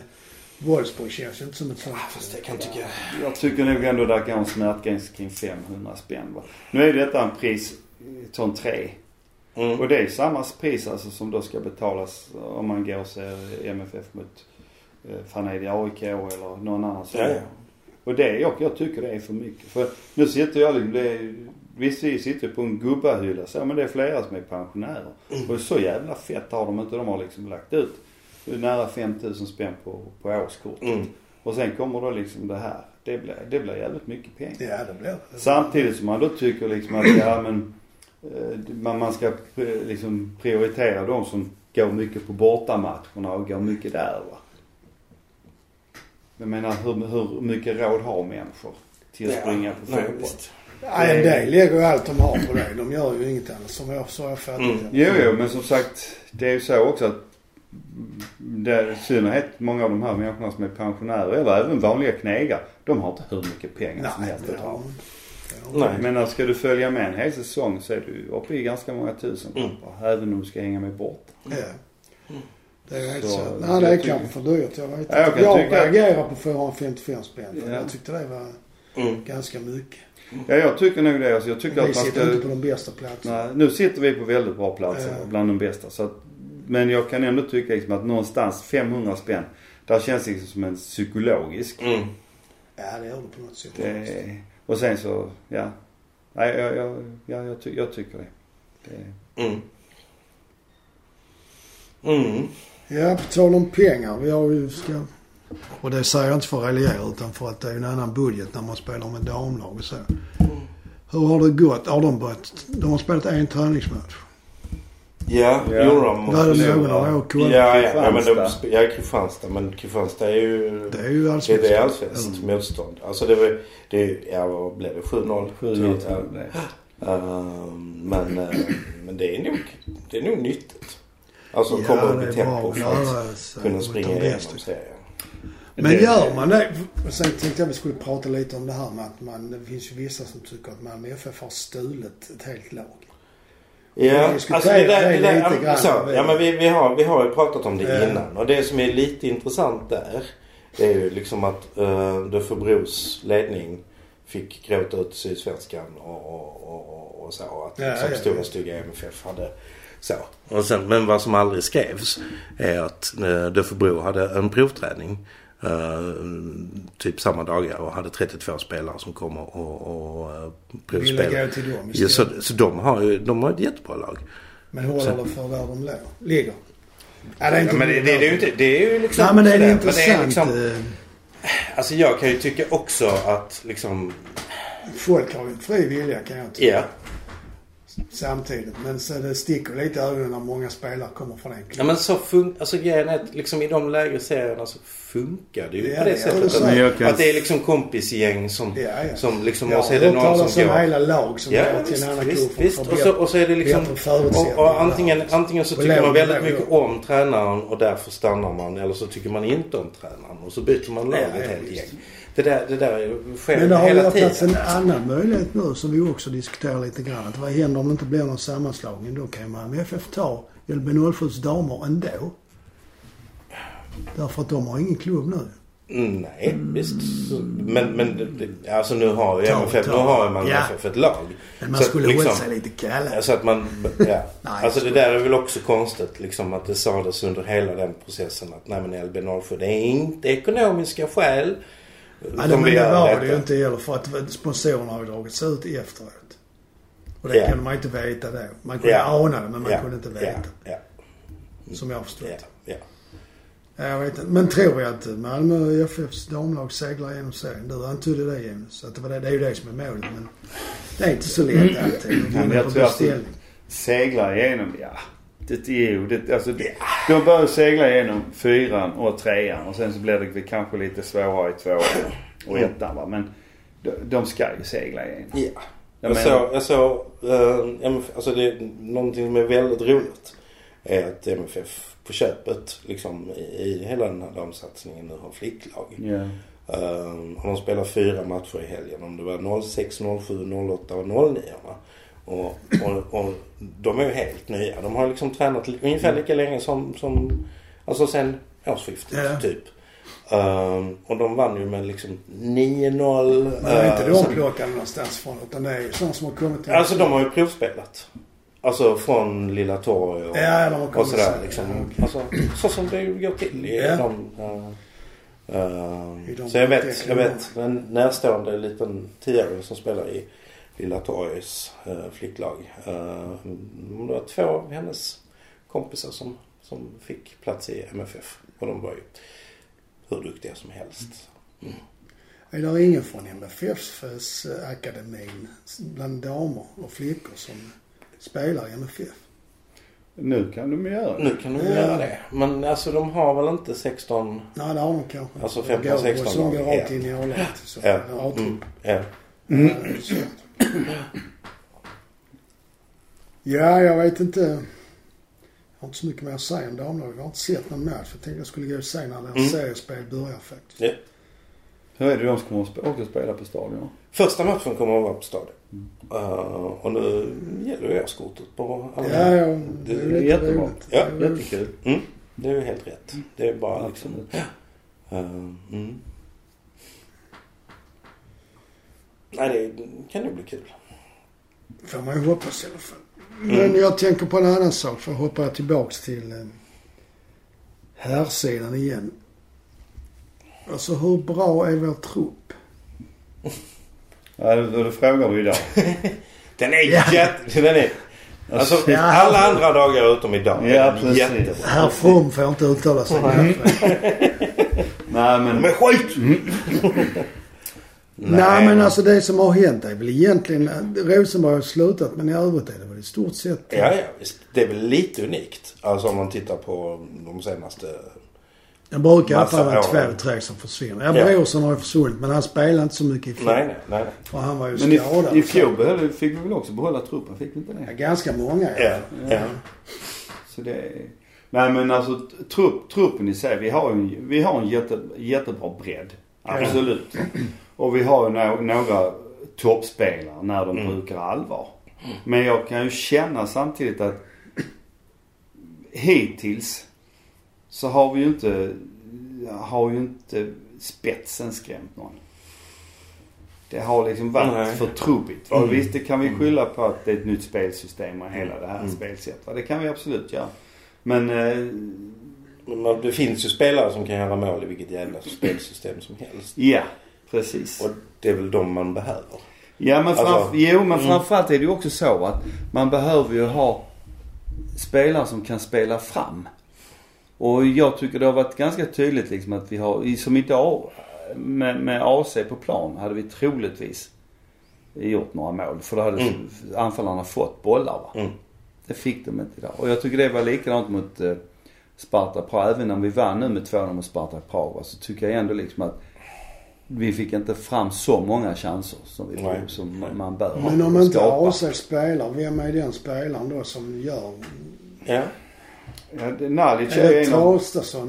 eh, Wolfsburg känns ju inte som ett sånt. Fast jag kan tycka... Jag tycker nog ändå där går en smärtgräns kring 500 spänn. Va? Nu är detta en pris, ton 3. Mm. Och det är samma pris alltså som då ska betalas om man går och ser MFF mot eh, Fanedi AIK eller någon annan sån. Ja, ja. Och det, jag, jag tycker det är för mycket. För nu sitter jag liksom, det är, visst vi sitter på en gubbahylla så men det är flera som är pensionärer. Mm. Och så jävla fett har de inte. De har liksom lagt ut nära 5000 spänn på, på årskort. Mm. Och sen kommer då liksom det här. Det blir, det blir jävligt mycket pengar. Ja, det blir det. Samtidigt som man då tycker liksom att ja men eh, man, man ska eh, liksom prioritera de som går mycket på bortamatcherna och går mycket där va. Jag menar hur, hur mycket råd har människor till att springa på Nej, fotboll? visst. Ja, en del lägger ju allt de har på det. De gör ju inget annat. Som jag sa jag fattat Mm. det. Jo, jo, men som sagt det är ju så också att det i synnerhet många av de här människorna som är pensionärer eller även vanliga knegare. De har inte hur mycket pengar som Nej, helst det att ha. Nej. Men ska du följa med en hel säsong så är du uppe i ganska många tusen Mm. mm. Även om du ska hänga med bort. Ja. Det är ju helt Så, Nej, det är kanske för dyrt. Jag vet inte. Ja, jag jag tycka- reagerar på 455 spänn. Ja. Jag tyckte det var Mm. ganska mycket. Ja, jag tycker nog det. Alltså, jag tycker Vi att man sitter inte på ska... de bästa platserna. Nej, nu sitter vi på väldigt bra platser. Ja. Bland de bästa. Så att, men jag kan ändå tycka liksom att någonstans 500 spänn. Där känns det liksom som en psykologisk. Mm. Ja, det gör det på något sätt. Det, och sen så, ja. Nej, jag, jag, ja, jag, ty, jag tycker det. det. Mm. Mm. Ja, på tal om pengar. Vi har ju, ska, och det säger jag inte för att raljera utan för att det är en annan budget när man spelar med damlag och så. Hur har det gått? Har de börjat? De har spelat en träningsmatch. Ja, Ja. gjorde de. Var det förlora. någon av er kollat? Ja, ja, ja, men de, ja, Kristianstad. Men Kristianstad är ju... Det är ju allsvenskt. det är allsvenskt Eller- motstånd. Alltså det var... Det, ja, vad blev det? 7-0? 7-0 Ja. Ehm, men, eh, men det är nog, det är nog nyttigt. Alltså Ja, komma upp i är tempo för att kunna springa igenom serien. Men gör man det? Sen tänkte jag vi skulle prata lite om det här med att man, det finns ju vissa som tycker att Malmö FF har stulit ett helt lag. Ja, alltså det där, det där, lite grann. så, ja men vi, vi, har, vi har ju pratat om det Ja. innan. Och det som är lite intressant där. Det är ju liksom att uh, Döfebros ledning fick gråta ut Sydsvenskan och, och, och, och så. Att Ja, liksom ja, stora ja. stygga MFF hade så. Och sen, men vad som aldrig skrevs är att uh, Döfebro hade en provträning. Eh, typ samma dagar och hade 32 spelare som kom och, och, och uh, Ville provspelade. till dem Ja, så, så de har ju de har ett jättebra lag. Men håller så- det för där de låg- ligger? Ja, det är inte Ja, men det, det, det är ju inte, det är ju liksom... Nej men det är sådär, intressant. liksom, eh, alltså jag kan ju tycka också att liksom... Folk har ju fri vilja kan jag tycka. Ja. Samtidigt. Men så det sticker lite i ögonen när många spelare kommer från en Ja klubb. men så funkar... Alltså grejen är att liksom i de lägre serierna så funkar det ju Ja, på det det sättet. Att, kan- att det är liksom kompisgäng som... Ja, ja. Som liksom... Jag och så är det någon som om går... hela lag som Ja, går till en annan visst, visst. Och så, och så är det liksom... Och, och antingen, antingen så tycker man väldigt mycket om tränaren och därför stannar man. Eller så tycker man inte om tränaren och så byter man lag Ja, ett ja, helt gäng. Det där, det där sker Men det har ju öppnats en annan möjlighet nu som vi också diskuterar lite grann. Att vad händer om det inte blir någon sammanslagning? Då kan ju Malmö FF ta LB07s damer ändå. Därför att de har ingen klubb nu. Mm, Nej, visst. Så- Men, men alltså nu har ju MFF, nu har Malmö Ja. FF ett lag. Men man Så skulle liksom- hållit sig lite kalla. Så att man, ja. Nej, alltså det där är väl också konstigt liksom att det sades under hela den processen att nej men LB07 det är inte ekonomiska skäl. Nej, men det var detta. det ju inte heller för att sponsorerna har dragits ut efteråt. Och det Ja. kunde man inte veta då. Man kunde Ja. ana det men man Ja, kunde inte veta. Som jag har förstått. Ja, Jag vet inte. Men tror vi att Malmö FFs damlag seglar genom serien? Du antydde det Jonas. Att det, var det, det är ju det som är målet men det är inte så lätt alltid. Mm. men vinna jag tror att-. Seglar igenom, ja. Det ju, det, alltså, de börjar segla igenom fyran och trean och sen så blir det kanske lite svårare i tvåan och ettan va. Men de, de ska ju segla igenom. Ja. Jag Jag, menar- såg, jag såg, eh, MF, alltså det är någonting som är väldigt roligt. Är att MFF på köpet liksom i, hela den här damsatsningen nu har flicklag. Ja. Uh, och de spelar fyra matcher i helgen. Om det var 06, 07, 08 och 09. Va? Och, och, och de är ju helt nya. De har liksom tränat ungefär lika länge som, som alltså sen årsskiftet Ja. typ. Ehm, och de vann ju med liksom 9-0. Men det är inte eh, de sen- plockade någonstans från utan det är ju sådana som har kommit till Alltså de har ju provspelat. Alltså från Lilla Torg och, Ja, och sådär liksom. Ja, okej. Alltså så som det går till i Ja. de... eh, eh, I de så jag vet, jag vet en närstående liten tioåring som spelar i Lilla Torgs uh, flicklag. Uh, det var två av hennes kompisar som, som fick plats i MFF. Och de var ju hur duktiga som helst. Är det ingen från MFFs eh, akademin bland damer och flickor som spelar i MFF? Nu kan de göra det. Nu kan de Ja. göra det. Men alltså de har väl inte 16 Nej, det har de kanske. Alltså Det 15, går- 16 Som går lag. rakt in i A-laget. så- Ja. eller A-trupp. Mm. Ja. Ja. Ja, jag vet inte. Jag har inte så mycket mer att säga om damlaget. Jag har inte sett någon match. Jag tänkte jag skulle gå och se när det här Mm. seriespelet börjar faktiskt. Ja. Hur är det de som kommer att sp- åka och spela på stadion? Första matchen kommer att vara på stadion. Uh, och nu gäller ju årskortet på alla. Ja, ja. Det Det är jättebra. roligt. Ja, Det är. Jättekul. Mm, det är ju helt rätt. Det är bara liksom... Absolut. Uh, mm. Nej, det kan ju bli kul. Får man ju hoppas i alla fall. Men jag tänker på en annan sak. För att hoppa tillbaks till eh, herrsidan igen. Alltså hur bra är vår trupp? Ja, då, då frågar du idag. Den är Ja. jätte... Den är... Alltså, Ja. alla andra dagar utom idag Ja, precis. jättebra. Herr From får inte uttala sig. Nej men... Men skit! Nej men alltså det som har hänt är väl egentligen, Rosenborg har slutat men i övrigt är det väl i stort sett. Ja, ja, visst. Det är väl lite unikt. Alltså om man tittar på de senaste... Jag brukar i alla fall vara två, tre som försvinner. Ja, Ja. Brorsson har ju försvunnit men han spelade inte så mycket i fjol. Nej, nej, nej. För han var ju Men i, skadad. i fjol behövde, fick vi väl också behålla truppen? Fick vi inte Ja, det? ganska många Ja, ja. Så det är... Nej men alltså trupp, truppen i sig. Vi har en, vi har en jätte, jättebra bredd. Absolut. Och vi har ju no, några toppspelare när de Mm. brukar allvar. Men jag kan ju känna samtidigt att hittills så har vi ju inte, har ju inte spetsen skrämt någon. Det har liksom varit Nej. för trubbigt. Mm. Visst, det kan vi skylla på att det är ett nytt spelsystem och hela det här Mm. spelsättet. va? Det kan vi absolut göra. Men eh, Men det finns ju spelare som kan göra mål i vilket jävla spelsystem som helst. ja, precis. Och det är väl de man behöver. Ja men, framf- Alltså, jo, men mm. framförallt är det ju också så att man behöver ju ha spelare som kan spela fram. Och jag tycker det har varit ganska tydligt liksom att vi har, som idag med, med AC på plan hade vi troligtvis gjort några mål. För då hade Mm. anfallarna fått bollar va. Mm. Det fick de inte idag. Och jag tycker det var likadant mot eh, Sparta Prag. Även om vi vann nu med 2-0 mot Sparta Prag va, så tycker jag ändå liksom att vi fick inte fram så många chanser som, vi, Nej. som man bör ha. Men om inte skapa. AC spelar, vem är den spelaren då som gör? Ja. Ja, det- Nalic Är är, en av,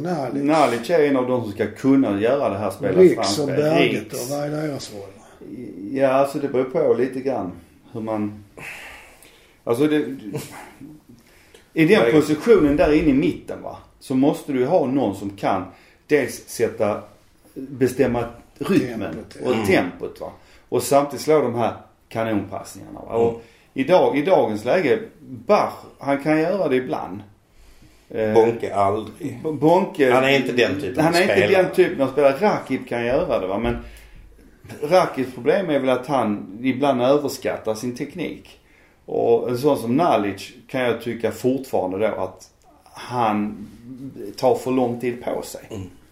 Nalic, Nalic är en av de som ska kunna göra det här spela Riks och. Berget och vad är deras roll? Ja, alltså det beror på lite grann hur man... Alltså det... I den positionen där inne i mitten va. Så måste du ha någon som kan dels sätta, bestämma rytmen Tempot, och Mm. tempot va. Och samtidigt slå de här kanonpassningarna va. Mm. Och idag, i dagens läge, Bach, han kan göra det ibland. Eh, Bonke aldrig. Bonke. Han är inte den typen Han av är inte spelare. den typen av spelare. Rakip kan göra det va. Men Rakis problem är väl att han ibland överskattar sin teknik. Och en sån som Nalic kan jag tycka fortfarande då att han tar för lång tid på sig.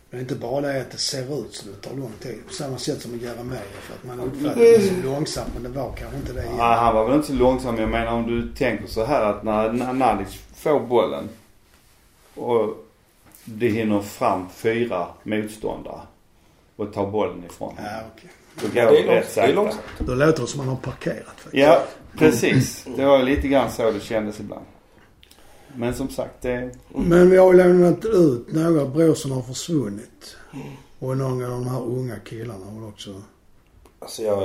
Men inte bara det att det ser ut som det tar lång tid. På samma sätt som med Jeremejeff. För att man uppfattar det som långsamt men det var kanske inte det. Ja, han var väl inte så långsam. Jag menar om du tänker så här att när, när Nalic får bollen och det hinner fram fyra motståndare och tar bollen ifrån Ja, okej. Då går Det rätt sakta. långsamt. Då låter det som man har parkerat faktiskt. Ja, precis. Det var lite grann så det kändes ibland. Men som sagt, det... Men vi har ju lämnat ut några Brorsson har försvunnit. Och några av de här unga killarna har väl också. Alltså jag...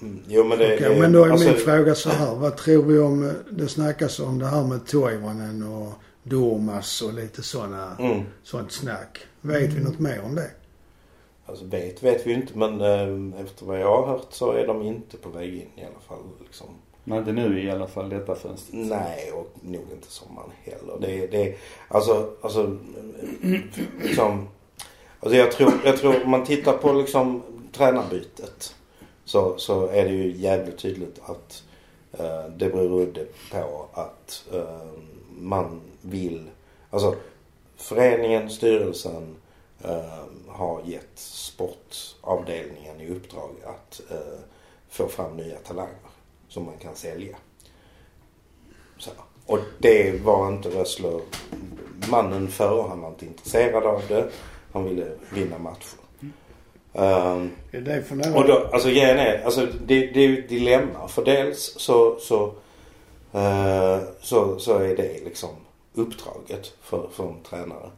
mm, Jo men det... Okej, men då är alltså, min fråga så här. Vad tror vi om, det snackas om det här med Toivonen och Dormas och lite sådana, Mm. sånt snack. Vet vi något mer om det? Alltså vet vet vi ju inte men eh, efter vad jag har hört så är de inte på väg in i alla fall. Liksom. Men inte nu i alla fall detta fönstret. Nej och nog inte sommaren heller. Det, det, alltså, alltså, liksom, alltså jag tror, jag tror om man tittar på liksom tränarbytet så, så är det ju jävligt tydligt att eh, det berodde på att eh, man vill, alltså föreningen, styrelsen eh, har gett sportavdelningen i uppdrag att eh, få fram nya talanger som man kan sälja. Så. Och det var inte Rössler, mannen före, han var inte intresserad av det. Han ville vinna matcher. Ehm, Är det för några... och då, alltså grejen är, alltså det, det är ju ett dilemma. För dels så, så, så, så är det liksom uppdraget för, för en tränare.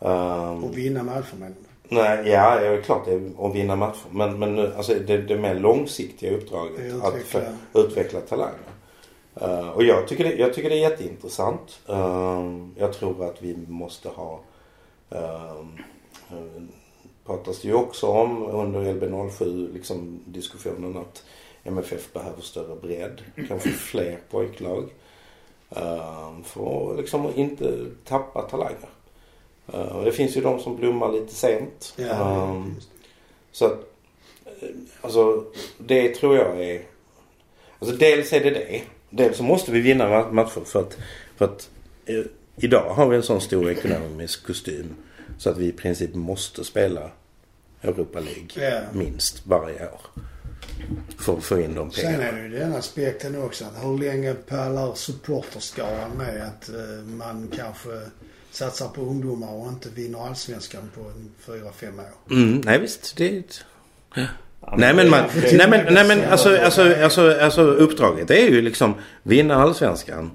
Ehm, Och vinna matchen Nej, ja, det är klart det är att vinna matcher. Men, men nu, alltså det, det mer långsiktiga uppdraget är att utveckla- för, utveckla talanger. Eh, och jag tycker, det, jag tycker det är jätteintressant. Uh, jag tror att vi måste ha uh, pratas det ju också om under LB07 liksom diskussionen att MFF behöver större bredd. Kanske fler pojklag. Uh, för att liksom inte tappa talanger. Uh, och det finns ju de som blommar lite sent. Ja, det. så att, eh, alltså det tror jag är... Alltså dels är det det. Dels så måste vi vinna ma- matcher för att, för att eh, idag har vi en sån stor ekonomisk kostym. Så att vi i princip måste spela Europa League Ja. minst varje år. För att få in de Sen är pengarna. det ju den aspekten också att hur länge pallar supporterskaran med att eh, man kanske satsar på ungdomar och inte vinner allsvenskan på fyra, fem år. Mm, nej visst. Det är ett... Ja, Nej men, man, nej men, nej men alltså, alltså, alltså, alltså uppdraget är ju liksom vinna allsvenskan.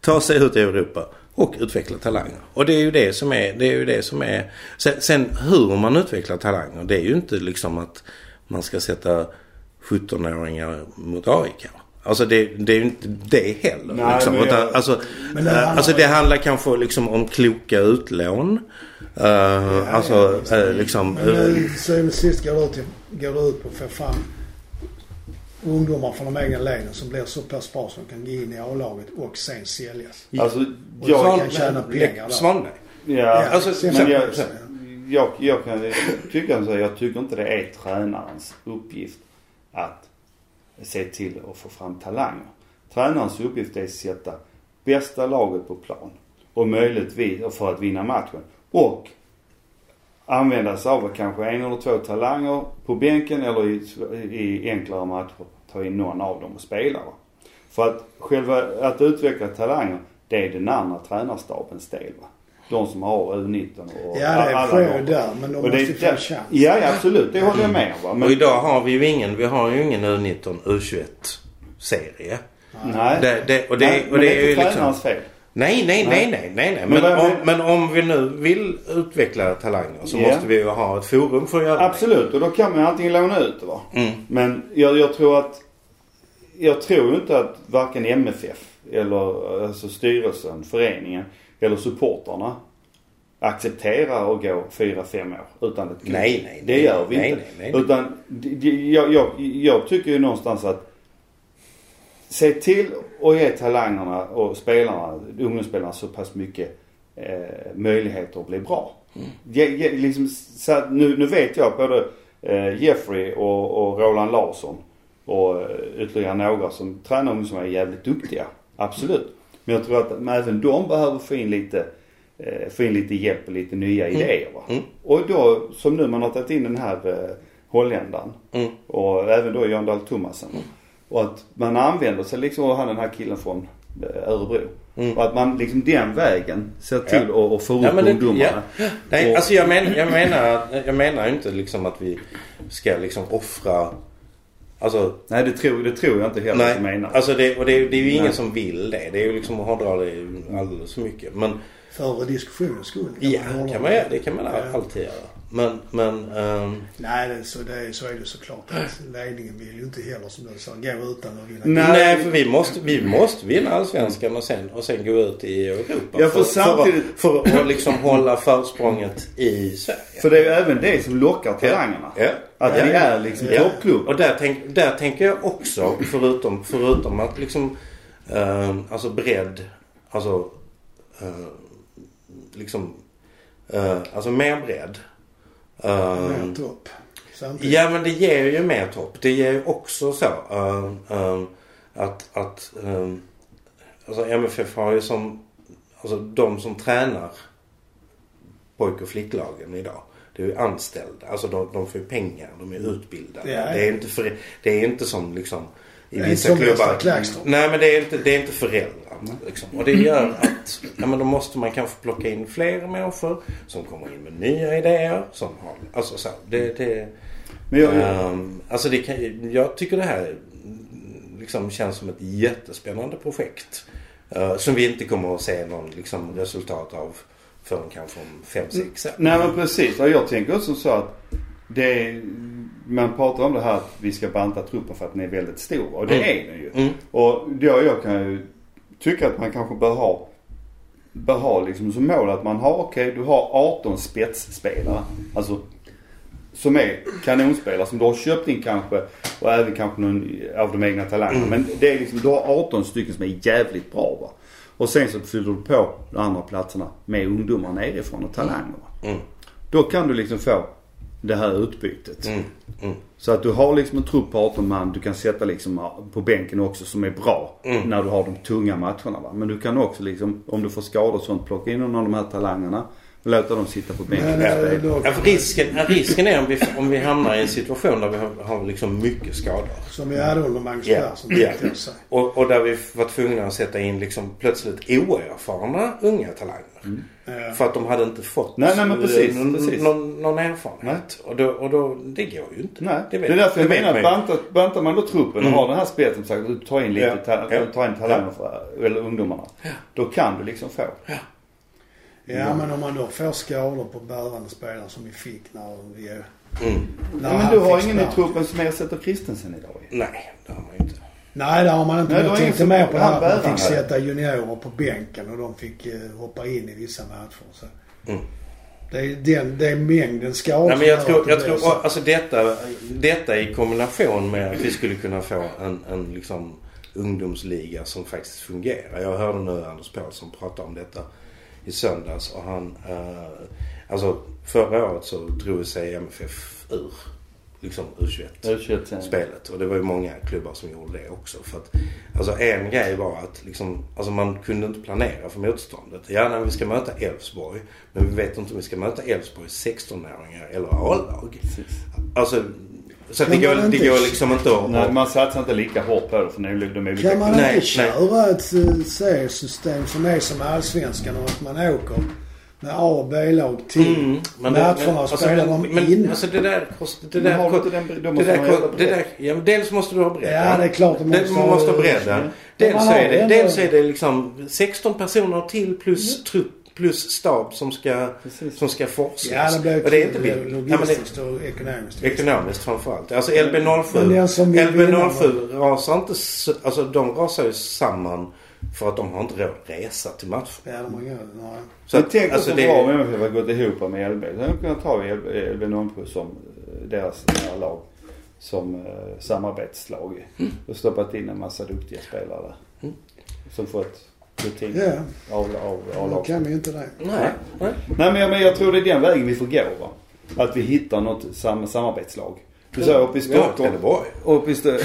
Ta sig ut i Europa och utveckla talanger. Och det är ju det som är, det är ju det som är. Sen, sen hur man utvecklar talanger det är ju inte liksom att man ska sätta 17-åringar mot AIK. Alltså det, det är ju inte det heller. Nej, liksom. men Utan, alltså, Men det eh, handlar- alltså det handlar kanske liksom om kloka utlån. Uh, alltså visst. eh, liksom. Men eh, nu syvende och sist går det ut, går det ut på att få fram ungdomar från de egna leden som blir så pass bra som kan gå in i A-laget och sen säljas. Alltså, Och jag... så kan tjäna pengar där. Svanberg. Ja, alltså, sen- men jag, sen- jag, jag kan tycka så jag tycker inte det är tränarens uppgift att se till att få fram talanger. Tränarens uppgift är att sätta bästa laget på plan och möjligtvis för att vinna matchen. Och använda sig av kanske en eller två talanger på bänken eller i, i enklare matcher ta in någon av dem och spela. Va? För att själva, att utveckla talanger, det är den andra tränarstabens del. Va? De som har U19 och Ja, det alla sker ju där men de Och måste det- få en chans. Ja, ja, absolut. Det håller jag med om. Va? Och Men, idag har vi ju ingen, vi har ju ingen U19, U21 serie. nej. Det, det, och det, nej, och men det det är är ju inte liksom... fel. Nej, nej, nej, nej, nej, nej. Men, Men om, men om vi nu vill utveckla talanger så Ja. måste vi ju ha ett forum för att göra Absolut, och då kan man ju antingen låna ut det va. Mm. Men jag, jag tror att jag tror ju inte att varken MFF eller alltså styrelsen, föreningen eller supporterna accepterar att gå 4-5 år utan ett klubb. Nej, nej, Det nej. gör vi Nej, inte. nej, nej. Utan jag, jag, jag tycker ju någonstans att se till att ge talangerna och spelarna, ungdomsspelarna så pass mycket eh, möjligheter att bli bra. Mm. Ge, ge, liksom, så nu, nu vet jag både eh, Jeffrey och, och Roland Larsson och eh, ytterligare några som tränar som är jävligt duktiga. Absolut. Men jag tror att även de behöver få in lite, eh, få in lite hjälp och lite nya idéer. Va? Mm. Och då, som nu man har tagit in den här eh, holländaren Mm. och även då Jan Dahl Thomasen. Och att man använder sig liksom av han den här killen från eh, Örebro. Mm. Och att man liksom den vägen ser till att att få upp Ja, det- ungdomarna. Nej, Och- alltså jag, men, jag menar jag menar inte liksom att vi ska liksom offra Alltså, Nej det tror, det tror jag inte heller att du nej. menar. Alltså det, och det, är- det är ju ingen Nej. som vill det. Det är ju liksom att hårdra det alldeles för mycket. Men För diskussionens skull. ja, hålla kan man, det kan man Ja. alltid göra. Men, men ehm, Nej, det, så, det, så är det såklart. Att ledningen vill ju inte heller som du sa gå utan att vinna. Nej. Nej, för vi måste, vi måste vinna allsvenskan och sen, och sen gå ut i Europa. Ja, för samtidigt- För, att- för att liksom hålla försprånget i Sverige. För det är ju även det som lockar talangerna. Ja. Att Ja. vi är liksom Ja. toppklubb. Och där, tänk, där tänker jag också, förutom, förutom att liksom, eh, alltså bredd, alltså, eh, liksom, eh, alltså mer bredd. Mer topp. Samtidigt. Ja men det ger ju mer topp. Det ger ju också så eh, eh, att, att eh, alltså MFF har ju som, alltså de som tränar pojk och flicklagen idag. Det är ju anställda. Alltså de, de får ju pengar. De är utbildade. Ja, ja. Det, är inte för, det är inte som liksom i vissa som klubbar. Klagstorp. Nej men det är inte, det är inte föräldrar. Liksom. Och det gör att ja, men då måste man kanske plocka in fler människor som kommer in med nya idéer. Som har, alltså så, det, det, Men jag, Ehm, alltså det kan, jag tycker det här mm, liksom känns som ett jättespännande projekt. eh, som vi inte kommer att se någon liksom, resultat av förrän kanske om fem sex år. nej men precis. Jag tänker också så att det man pratar om det här att vi ska banta truppen för att den är väldigt stor. Och det Mm. är den ju. Mm. Och jag, jag kan ju tycka att man kanske bör ha, bör ha liksom som mål att man har, okej du har 18 spetsspelare. Alltså som är kanonspelare som du har köpt in kanske och även kanske någon av de egna talangerna. Men det är liksom, du har 18 stycken som är jävligt bra va. Och sen så fyller du på de andra platserna med ungdomar nerifrån och talanger. Mm. Då kan du liksom få det här utbytet. Mm. Mm. Så att du har liksom en trupp på 18 man du kan sätta liksom på bänken också som är bra. Mm. När du har de tunga matcherna va. Men du kan också liksom, om du får skador och sånt, plocka in någon av de här talangerna. Och låta dem sitta på bänken. Och eh, spela. Ja, risken, ja, risken är om vi, om vi hamnar i en situation där vi har, har liksom mycket skador. Som vi hade under Magnus Ja, Persson. ja. Och, och där vi var tvungna att sätta in liksom plötsligt oerfarna unga talanger. Ja. För att de hade inte fått Nej, nej, men precis, någon, precis. någon, någon erfarenhet. Och, då, och då, det går ju inte. Nej, Det det, är därför jag menar att bantar, bantar man då truppen och Mm. har den här spelet som sagt, du tar in lite, Ja. ta, Ja. tar in talanger för, eller ungdomarna. Då kan du liksom få. Ja, men om man då får skador på bärande spelare som vi fick när vi... Mm. När Ja, men du har ingen i truppen som ersätter Christensen idag. Nej, det har man ju inte. Nej, det har man inte. Nej, jag tänkte mer på det här att man fick sätta juniorer på bänken och de fick eh, hoppa in i vissa matcher. Så. Mm. Det, är den, det är mängden skador Nej, men jag tror, jag tror så. alltså detta, detta i kombination med att vi skulle kunna få en, en liksom ungdomsliga som faktiskt fungerar. Jag hörde nu Anders Paulsson prata om detta i söndags och han, eh, alltså förra året så drog sig MFF ur liksom U21 spelet. Och det var ju många klubbar som gjorde det också. För att, alltså en grej var att liksom, alltså man kunde inte planera för motståndet. Ja, när vi ska möta Elfsborg. Men vi vet inte om vi ska möta Elfsborg 16-åringar eller A-lag. Alltså, så att det går, man det går liksom inte att... Nej, man satsar inte lika hårt på det för nu de olika Kan man Nej, inte nej. köra ett eh, seriesystem som är som allsvenskan och att man åker med A och B-lag till Mm, men det- matcherna och alltså, spelar men- dem men, innan? Alltså det där kostar... Det där, har den, då det måste där, man ko- göra det där, ja, men dels måste du ha bredden. Ja, det är klart Det- måste man ha- måste ha bredden. Men Dels är det, dels är det liksom 16 personer till plus trupp plus stab som ska, Precis. som ska forslas. Ja, det blir och det är inte billigt. Ja, men det, logistiskt och ekonomiskt. ekonomiskt framförallt. Alltså LB07. Men den som vill vinna LB07 rasar inte... Alltså de rasar ju samman för att de har inte råd att resa till matchen. Ja, de har inga... Nej. Så att, tänk alltså också det, bra om MFF har gått ihop med LB. Då hade de kunnat ta LB 07 som eh, deras lag. Som eh, samarbetslag. Mm. Och stoppat in en massa duktiga spelare där. Som fått rutin Ja, av, av, av lag. kan vi ju inte det. nej, nej. Nej men jag, men jag tror det är den vägen vi får gå va. Att vi hittar något sam samarbetslag. Du sa uppe i Stockholm. Trelleborg. Uppe i Sto-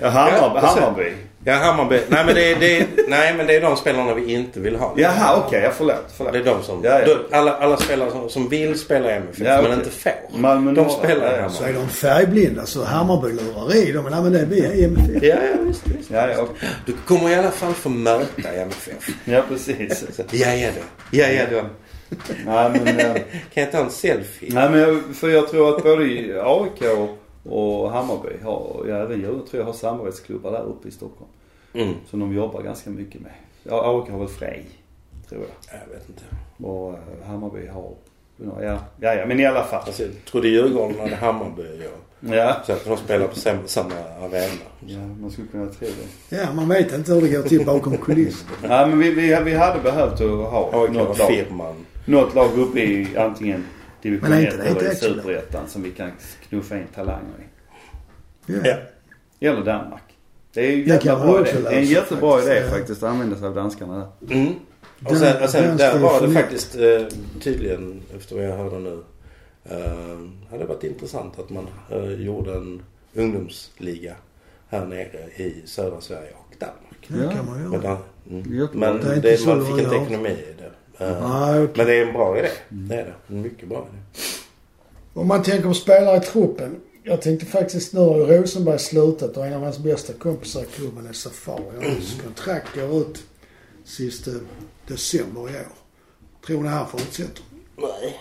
Hammarby. Ja. Hammarby. Hammarby. Nej men det är, det är, nej, men det är de spelarna vi inte vill ha. Jaha okej, ja, förlåt. förlåt. Det är de som... Ja, ja. Alla, alla spelare som, som vill spela i MFF Ja, men okej. inte får. Malmö de spelar i ja. Så är Hammarby. de färgblinda så Hammarby lurar i dem. Men nej, men det är vi i MFF. Ja, ja visst, visst. Ja, ja, okej. Du kommer i alla fall få möta i MFF. ja precis. Ja, ja då. Ja, ja då. Nej men, eh, Kan jag ta en selfie? nej, men för jag tror att både AIK och Hammarby har, ja även Djurgården tror jag har samarbetsklubbar där uppe i Stockholm. Mm. Som de jobbar ganska mycket med. Ja, AIK har väl Frej, tror jag. Jag vet inte. Och eh, Hammarby har, ja, ja, ja men i alla fall. Alltså, jag trodde Djurgården hade Hammarby och Ja. så att de spelar på sam, samma arena. Ja, man skulle kunna tro det. Ja, man vet inte hur det går till bakom kulisserna. Nej men vi, vi, vi hade behövt att ha AIK något lag, firman. något lag uppe i antingen division Men är 1 inte det eller i superettan som vi kan knuffa in talanger i. Ja. Eller Danmark. Det är ju Det kan idé. också Det är en lösa jättebra faktiskt, idé ja. faktiskt att använda sig av danskarna där. Mm. Och Den- sen, och sen där var det faktiskt eh, tydligen, efter vad jag hörde nu, eh, hade varit intressant att man eh, gjorde en ungdomsliga här nere i södra Sverige och Danmark. Det kan man Men, göra. där, mm. Men Det det, man fick inte ekonomi i det. Eh, Nej, okej. Men det är en bra idé. Det är det. En mycket bra idé. Om man tänker på spelare i truppen. Jag tänkte faktiskt nu har ju Rosenberg slutat och en av hans bästa kompisar i klubben är Safari. Hans kontrakt går ut sista december i år. Tror ni han fortsätter? Nej.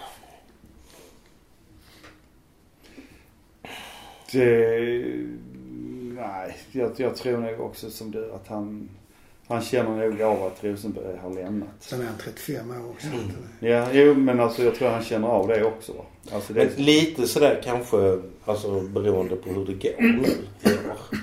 Det, nej, jag, jag tror nog också som du att han, han känner nog av att Rosenberg har lämnat. Sen är han 35 år också. Ja, jo men alltså jag tror han känner av det också. Alltså det, Men lite sådär kanske, alltså beroende på hur det går nu i år.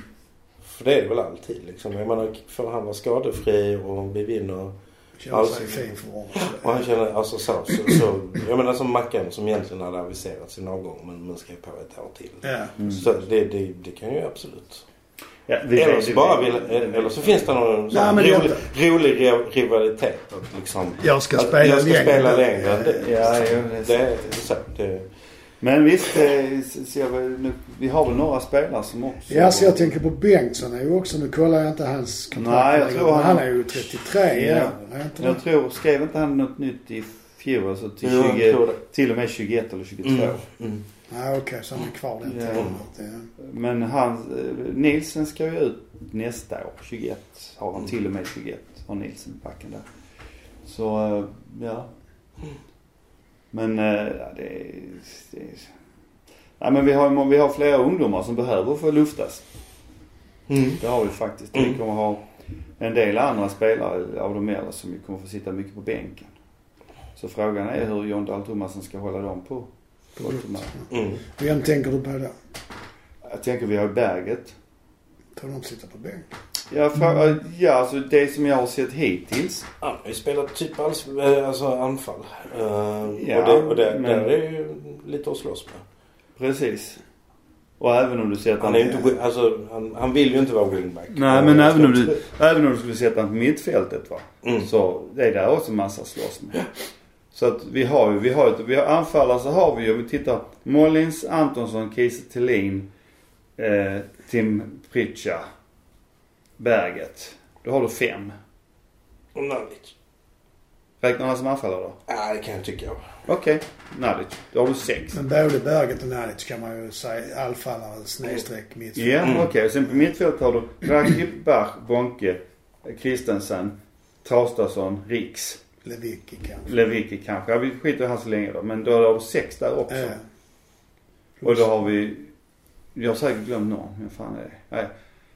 För det är det väl alltid liksom. Jag menar, för han var skadefri och vi vinner. Känner Alltså- sig fin form. Och han känner, alltså så, så, så Jag menar som Mackan som egentligen hade aviserat sin avgång men, men skrev på ett år till. Ja. Mm. Så det, det, det kan ju absolut. Ja, Eller så bara vill, eller så finns det någon Nej, men rolig, det- rolig ri- rivalitet. Liksom, Jag ska spela jag ska längre. spela längre än det. Ja, det är så. Det, Men visst, eh, ser vi, nu, vi har väl några spelare som också... Ja, så jag tänker på Bengtsson är ju också, nu kollar jag inte hans kontrakt. Nej, jag längre, tror han- han är ju 33 Ja. inte Jag det? tror, skrev inte han något nytt i fjol? Alltså till, Jo, jag 20, tror det. till och med 21 eller 22. mm, mm. Ja, okej, så han är kvar den Ja. tiden. Ja. Men han, eh, Nielsen ska ju ut nästa år. 21 har han. Till och med 21 har Nielsen backen där. Så, eh, ja. Men, eh, ja, det är... Det är Nej men vi har, vi har flera ungdomar som behöver få luftas. Mm. Det har vi faktiskt. Vi Mm. kommer ha en del andra spelare av de äldre som vi kommer få sitta mycket på bänken. Så frågan är hur John Dahl Tomasson ska hålla dem på, på humör. Mm. Vem tänker du på då? Jag tänker vi har Berget. Tror de sitter på bänk? Jag frågar, ja alltså det som jag har sett hittills. Han har ju spelat typ alls, eh, alltså anfall. Uh, Ja, och det, och det, men- där är ju lite att slåss med. Precis. Och även om du sätter Han är ju inte, alltså, han, han vill ju inte vara wingback. Nej men även om du, även om du skulle sätta honom på mittfältet va. Mm. Så det är där också massa att slåss med. Så att vi har ju, vi har ju, vi har anfallare så har vi ju, om vi tittar. Mollins, Antonsson, Kiese Thelin, eh, Tim Pritcha, Berget. Då har du fem. Och Nalic. Räknar han som anfallare då? Ja, det kan jag tycka. Okej, Nadic. Då har du sex. Men både Berget och Nalic kan man ju säga allfallare snedstreck mittfält. Ja, Mm. okej. Sen på mittfält har du Rakip, Bach, Bonke, Kristensen, Traustason, Riks. Lewicki kanske. Lewicki kanske. Ja, vi skiter i han så länge då. Men då har du sex där också. Ja. Och då har vi... Jag har säkert glömt någon. Vem fan är det? Nej.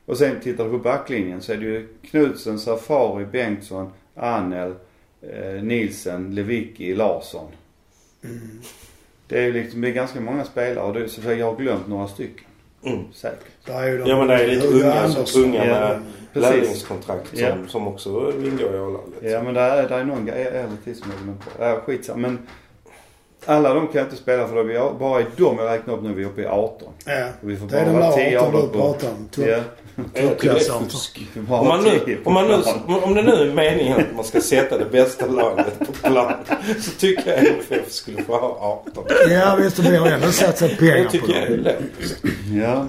Och sen tittar du på backlinjen så är det ju Knutsen, Safari, Bengtsson, Anel, eh, Nilsen, Lewicki, Larsson. Mm. Det är ju liksom, det är ganska många spelare och det, så jag har glömt några stycken. Mm. Säkert. Där är ju de Ja men det är lite unga, som, unga Ja, med precis. lärlingskontrakt som, Ja. som också ingår i A-laget. Ja men det är, det är någon grej äldre till som jag glömt på. Ja, skitsamma. Men alla de kan jag inte spela för då vi har, bara i dem jag räknar upp nu är vi uppe i 18. Ja. Och vi får Det är bara de där 10 av 18 du pratar om. Ja. Det Om, man nu, om, man nu, om det nu är meningen att man ska sätta det bästa laget på plan så tycker jag MFF skulle få ha 18. Ja visst, vi har ändå satsat pengar Det på tycker jag är logiskt. Ja.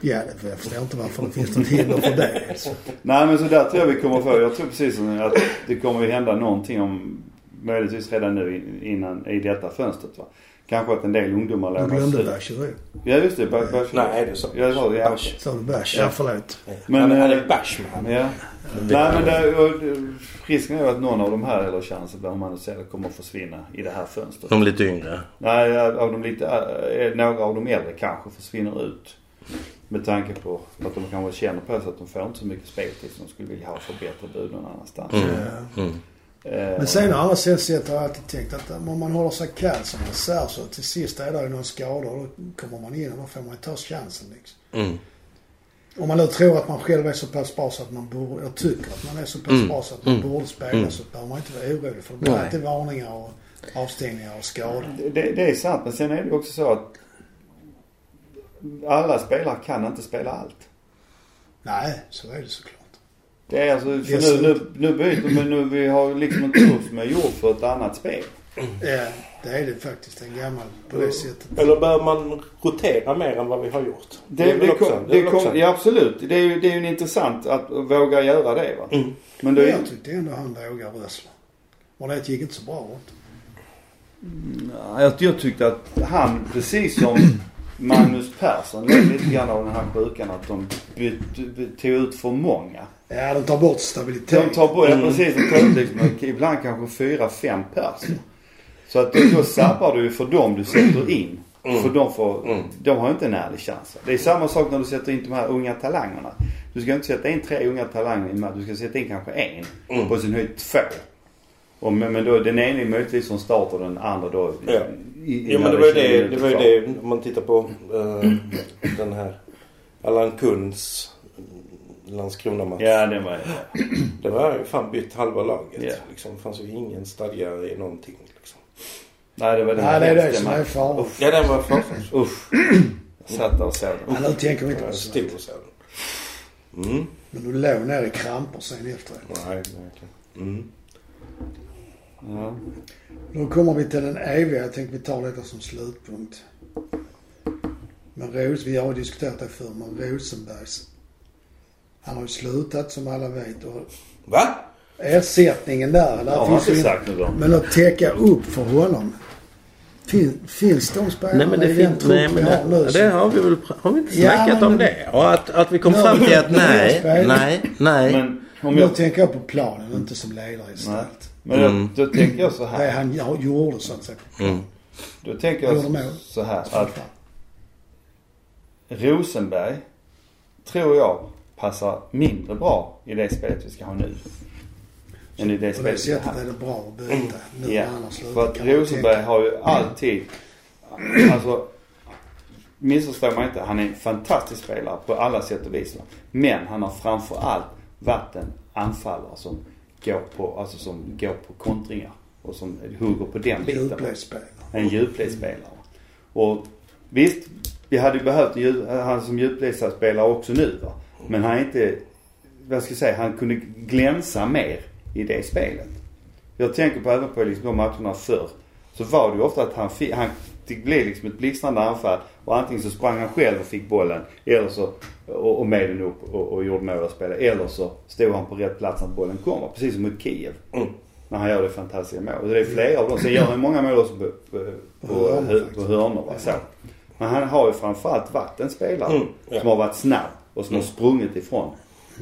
Ja, det, jag förstår inte varför det finns något hinder för det. Alltså. Nej men så där tror jag vi kommer få. Jag tror precis att det kommer ju hända någonting om möjligtvis redan nu in- innan i detta fönstret va. Kanske att en del ungdomar Du lånas glömde ut. Bachirou. Ja just det. Ba- Bach- Nej, det sa Ja, det sa du. Ja. Basch. Sa du Bach? Ja. Ja, förlåt. Men, han är eh, Bashman. Ja. Nej men det, och, det- risken är ju att någon av de här, eller chansen bland säger, kommer att försvinna i det här fönstret. De lite yngre. Nej, av de lite, eh, några av de äldre kanske försvinner ut. Med tanke på att de kanske känner på sig att de får inte så mycket speltid som de skulle vilja ha för bättre bud någon annanstans. Ja. Mm. Eh, Men sen å andra sidan sett har jag alltid tänkt att om man håller sig kall som reserv så till sist är det någon skada och då kommer man in och då får man ju ta chansen liksom. Mm. Om man nu tror att man själv är så pass bra så att man borde, eller tycker att man är så pass Mm. bra så att man Mm. borde spela Mm. så behöver man inte vara orolig för det blir alltid varningar och avstängningar och skador. det, det är sant men sen är det också så att alla spelare kan inte spela allt. Nej, så är det såklart. Det är alltså, Det för nu, nu, nu byter men nu, vi har liksom en som är gjord för ett annat spel. Ja, det är det faktiskt. En gammal på det sättet. Eller bör man rotera mer än vad vi har gjort? Det, väl det, också- det det kom, också- ja absolut. Det är ju det är ju intressant att våga göra det va. Mm. Men det är Jag tyckte ändå han vågade rösla. Och det gick inte så bra åt. Ja, Jag, jag tyckte att han, precis som Magnus Persson, led lite grann av den här sjukan att de tog ut för många. Ja, de tar bort stabilitet. De tar bort, ja, Mm. precis, de tar ut liksom, ibland kanske fyra, fem personer. Så att då, sabbar du ju för dem du sätter in. Mm. För de får, Mm. de har inte en ärlig chans. Det är samma sak när du sätter in de här unga talangerna. Du ska inte sätta in tre unga talanger i match. Du ska sätta in kanske en. Mm. På sin höjd två. Och, men, men då, den ene är möjligtvis från start och den andra då Ja. i, Jo men det var ju när är 20 det, det, var ju det om man tittar på eh, den här Allan Kunds Landskrona-match. Ja, den var Det var ju fan bytt halva laget. Ja. Liksom, det fanns ju ingen stadga i någonting. Liksom. Nej, det var den Nej, det är det som är. Uff, Ja den var fruktansvärd. Uff. Satt där och såg den. Men nu tänker vi inte på stod och såg den. Mm. Men du låg ner i kramper sen efteråt. Nej, verkligen. Mm. Ja. Då kommer vi till den eviga. Jag tänkte vi tar detta som slutpunkt. Men Ros, vi har diskuterat det förr, men Rosenbergs. Han har ju slutat som alla vet och Va? ersättningen där. där har finns inte sagt något. Men att täcka upp för honom. Fin, finns de spelarna Nej men det i den Nej men vi har nu? det, har vi väl... Har vi inte Ja, snackat men- om det? Och att, att vi kom Ja, fram till att nej, nej, nej. Men om Nu jag... tänker jag på planen, inte som ledare istället. Men Mm. då tänker jag så Det här. han ja- gjorde så att säga. Mm. Då tänker jag så här att Rosenberg tror jag passar mindre bra i det spelet vi ska ha nu. Än i det På det spelet vi sättet har. är det bra att byta. Nu Ja, när han har slutat för att Rosenberg har ju alltid, alltså missförstå mig inte, han är en fantastisk spelare på alla sätt och vis. Men han har framför allt varit en anfallare som går på, alltså som går på kontringar och som hugger på den biten. va. Djupledsspelare. En djupledsspelare. Och visst, vi hade ju behövt en han som djupledsspelare också nu va. Men han är inte, vad ska jag säga, han kunde glänsa mer i det spelet. Jag tänker på även på liksom de matcherna förr. Så var det ju ofta att han fick, han, det blev liksom ett blixtrande anfall och antingen så sprang han själv och fick bollen eller så, och, och med den upp och, och gjorde mål och spelade. Eller så stod han på rätt plats när bollen kom. Precis som mot Kiev. Mm. När han gör det fantastiska mål. Och det är flera av dem. Sen gör han många mål också på, på, på, på, på hörnor. Va? Så. Men han har ju framförallt varit en spelare Mm, ja. som har varit snabb och som Mm. har sprungit ifrån.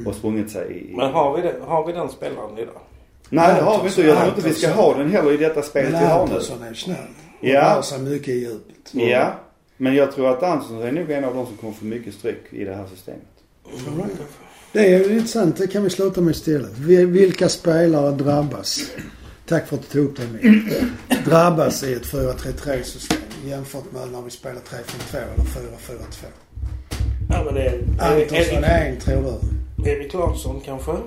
Och sprungit sig i... Men har vi, det, har vi den spelaren idag? Nej det har vi inte. Jag tror inte vi ska ha den heller i detta spelet Men vi har nu. Antonsson är snabb. Och Ja. rör sig mycket i djupet. Ja. Men jag tror att Antonsson är nog en av de som kommer få mycket stryk i det här systemet. Right. Det är ju intressant. Det kan vi sluta med istället. Vi- Vilka spelare drabbas? Tack för att du tog upp det med. Drabbas i ett 4-3-3 system jämfört med när vi spelar 3-5-2 eller 4-4-2. Ja men det är... Antonsson är en tror du? Erik Larsson kanske? Uh,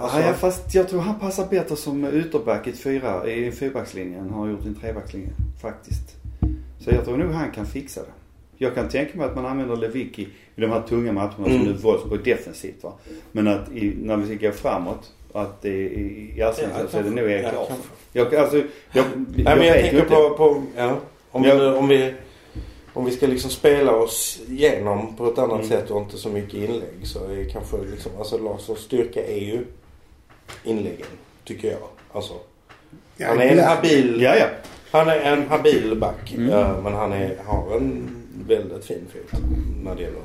alltså, ja, fast jag tror han passar bättre som ytterback i, ett fyra, i en fyrbackslinje än han har gjort i en trebackslinje. Faktiskt. Så jag tror nog han kan fixa det. Jag kan tänka mig att man använder Lewicki i de här tunga matcherna som Mm. nu Wolfsburg defensivt va. Men att i, när vi ska gå framåt, att det, i, i allsvenskan Ja, så är det nog Erik ja, Larsson. Jag, alltså, jag, jag, Nej men jag tänker inte. på, på ja, om, Ja. vi, om vi om vi ska liksom spela oss igenom på ett annat Mm. sätt och inte så mycket inlägg så är kanske liksom, alltså Larssons styrka är ju inläggen. Tycker jag. Alltså, Ja, han är en habil, Ja, ja. Han är en habil back. Mm. Ja, men han är, har en väldigt fin fot när det gäller.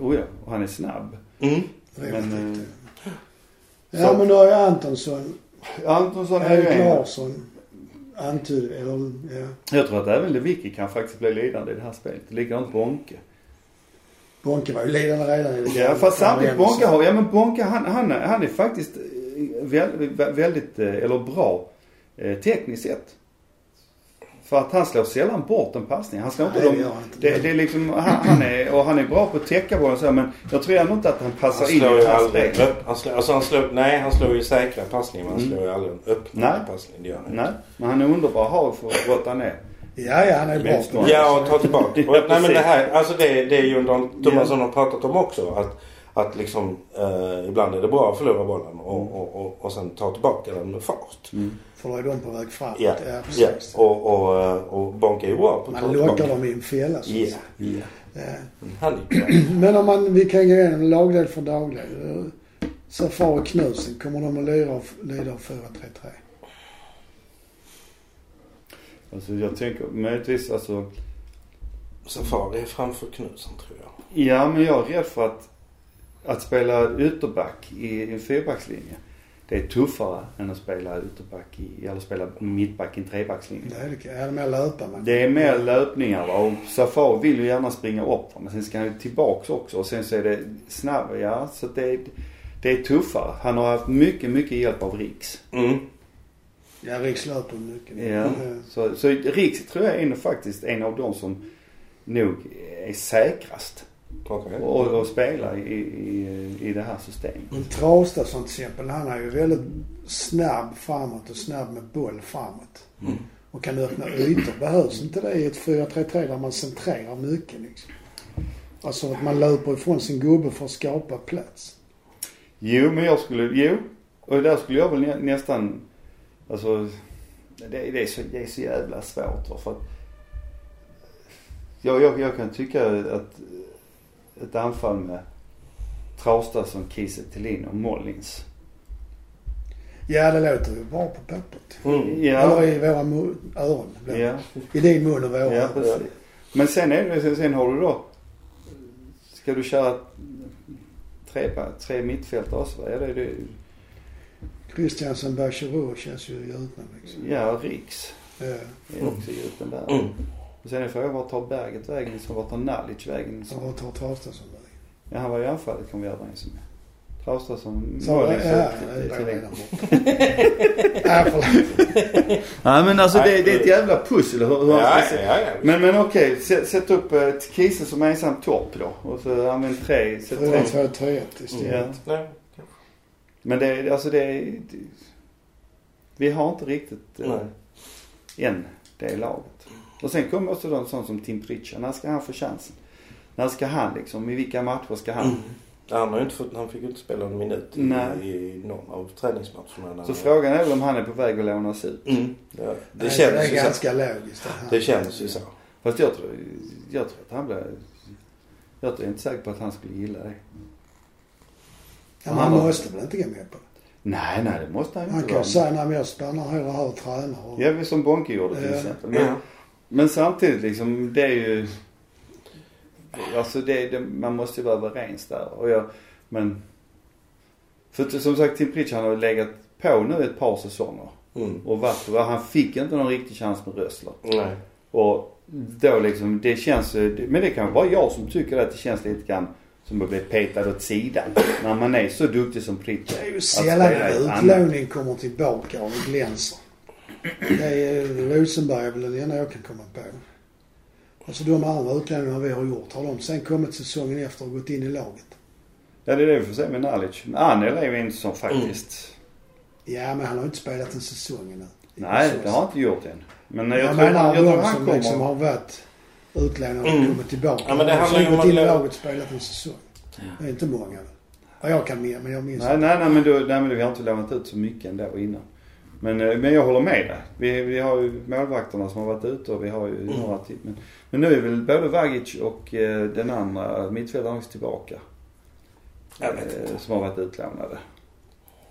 Oh ja, och han är snabb. Mm. Men, ja. Ja men då har jag Antonsson, Antonsson är ju en. Larsson antyd, eller ja. Jag tror att även Lewicki kan faktiskt bli lidande i det här spelet. Likadant Bonke. Bonke var ju ledande redan i det Ja, fast samtidigt Bonke har, ja men Bonke han, han, är- han är faktiskt eh, väldigt, väldigt eh, eller bra eh, tekniskt sett. För att han slår sällan bort en passning. Han slår inte Nej, dem. han inte. Det, det är liksom, han, han är, och han är bra på att täcka bollen så men jag tror ändå inte att han Han passar in slår i spelet. upp, han slår, alltså han slår, nej han slår ju säkra passningar men han Mm. slår ju aldrig en Nej. passning. Det gör han Nej, men han är underbar att ha för att brotta ner. Ja, ja, han är bra. Ja, och ta tillbaka. Och, Ja, nej men det här, alltså det, det är ju de Thomasson har pratat om också. Att, att liksom eh, ibland är det bra att förlora bollen och, och, och, och sen ta tillbaka den med fart. Mm. För då är de på väg framåt. Ja, Ja, ja. precis. Och, och, eh, och Bonke är bra på Man lockar dem i en fälla. så Ja, säga. ja. Bra. Men om man, vi kan gå igenom lagdel för dagdel. Safari Knutsen, kommer de att lira av, lida av 4-3-3? Alltså jag tänker möjligtvis alltså. Safari är framför Knutsson tror jag. Ja men jag är rädd för att, att spela ytterback i en fyrbackslinje. Det är tuffare än att spela ytterback i, eller spela mittback i en trebackslinje. Det är det, är det mer löpa man. Det är mer löpningar va? och Safari vill ju gärna springa upp va? men sen ska han ju tillbaks också och sen så är det snabbare, ja så det är, det är tuffare. Han har haft mycket, mycket hjälp av Riks. Mm. Ja, Riks löper mycket. Ja. Så, så Riks tror jag är nog faktiskt en av de som nog är säkrast Okej. och, och spela i, i, i det här systemet. Men Traustason till exempel, han är ju väldigt snabb framåt och snabb med boll framåt. Mm. Och kan öppna ytor. Behövs inte det i ett 4-3-3 där man centrerar mycket liksom? Alltså att man löper ifrån sin gubbe för att skapa plats. Jo, men jag skulle, jo. Och där skulle jag väl nä, nästan, alltså det, det, är så, det är så jävla svårt va, för att jag, jag, jag kan tycka att ett anfall med Traustason, Kiese Thelin och Mollins. Ja, det låter ju bra på pappret. Mm. Ja, Eller i våra mu- öron. ja, I din mun och våra ja öron. Men sen är det, sen, sen har du då, ska du köra tre, tre mittfältare också? Ja, det är det. Christiansen, Bachirou känns ju gjutna liksom. Ja, Riks Ja. är också gjuten där. Mm. Och sen är frågan vart tar Berget vägen? Så vart tar Nalic vägen? Så vad tar Traustason vägen? Ja, han var i anfallet kom vi överens om. Traustason var ja, liksom... ja, det. Nej, förlåt. Nej men alltså det, det är ett jävla pussel hur, hur Ja, ja, ja. Men, men okej, sätt, sätt upp eh, Kiese som ensam topp då. Och så använd tre. Sätt tre. 4-2-3-1 Ja. istället. Nej. Men det är, alltså det är... Det, vi har inte riktigt eh, än det laget. Och sen kommer också då en sån som Tim Pritchard. När ska han få chansen? När ska han liksom, i vilka matcher ska han? Mm. Han, har inte fått, han fick ju inte spela en minut i, i någon av träningsmatcherna. Så han- frågan är väl om han är på väg att lånas ut. Mm. Ja, det Nej, känns det är ju så. ganska logiskt det. Det känns ju så. Fast jag tror, jag tror att han blir... Jag är inte säker på att han skulle gilla det. Ja, man måste väl inte gå med på det. Nej, nej det måste han ju Han inte kan säga, nej men jag stannar här och tränar. Och, Ja, som Bonke gjorde till Ja. exempel. Men, Ja. Men samtidigt liksom, det är ju... Alltså det, det, man måste ju vara överens där. Och jag, men... För som sagt, Tim Pritchard har legat på nu ett par säsonger. Mm. Och varit, han fick inte någon riktig chans med Rössler. Nej. Och då liksom, det känns, men det kan vara jag som tycker att det känns lite grann som att bli petad åt sidan. När man är så duktig som Pritchard. det är ju att sällan en utlåning kommer tillbaka och glänser. Det är Rosenberg är väl den enda jag kan komma på. Alltså de andra utlåningarna vi har gjort, har de sen kommit säsongen efter och gått in i laget? Ja det är det vi får se med Nalic. Anel är ju en som faktiskt, Ja, men han har inte spelat en säsong ännu. nej det har han inte gjort än. Men jag, Jag tror, menar jag tror de han som kommer. liksom har varit utlånade Mm. kommer tillbaka. Ja, men det De har handlar ju om att in i laget och spelat en säsong. Det är inte många. Vad jag kan med, men jag minns Nej, nej, nej men, då, nej, men vi har inte lånat ut så mycket ändå innan. Men, eh, men jag håller med dig. Vi, vi har ju målvakterna som har varit ute och vi har ju Mm. några till. Men, men nu är väl både Vagic och eh, den andra mittfältaren tillbaka. Jag vet Eh, som har varit utlånade.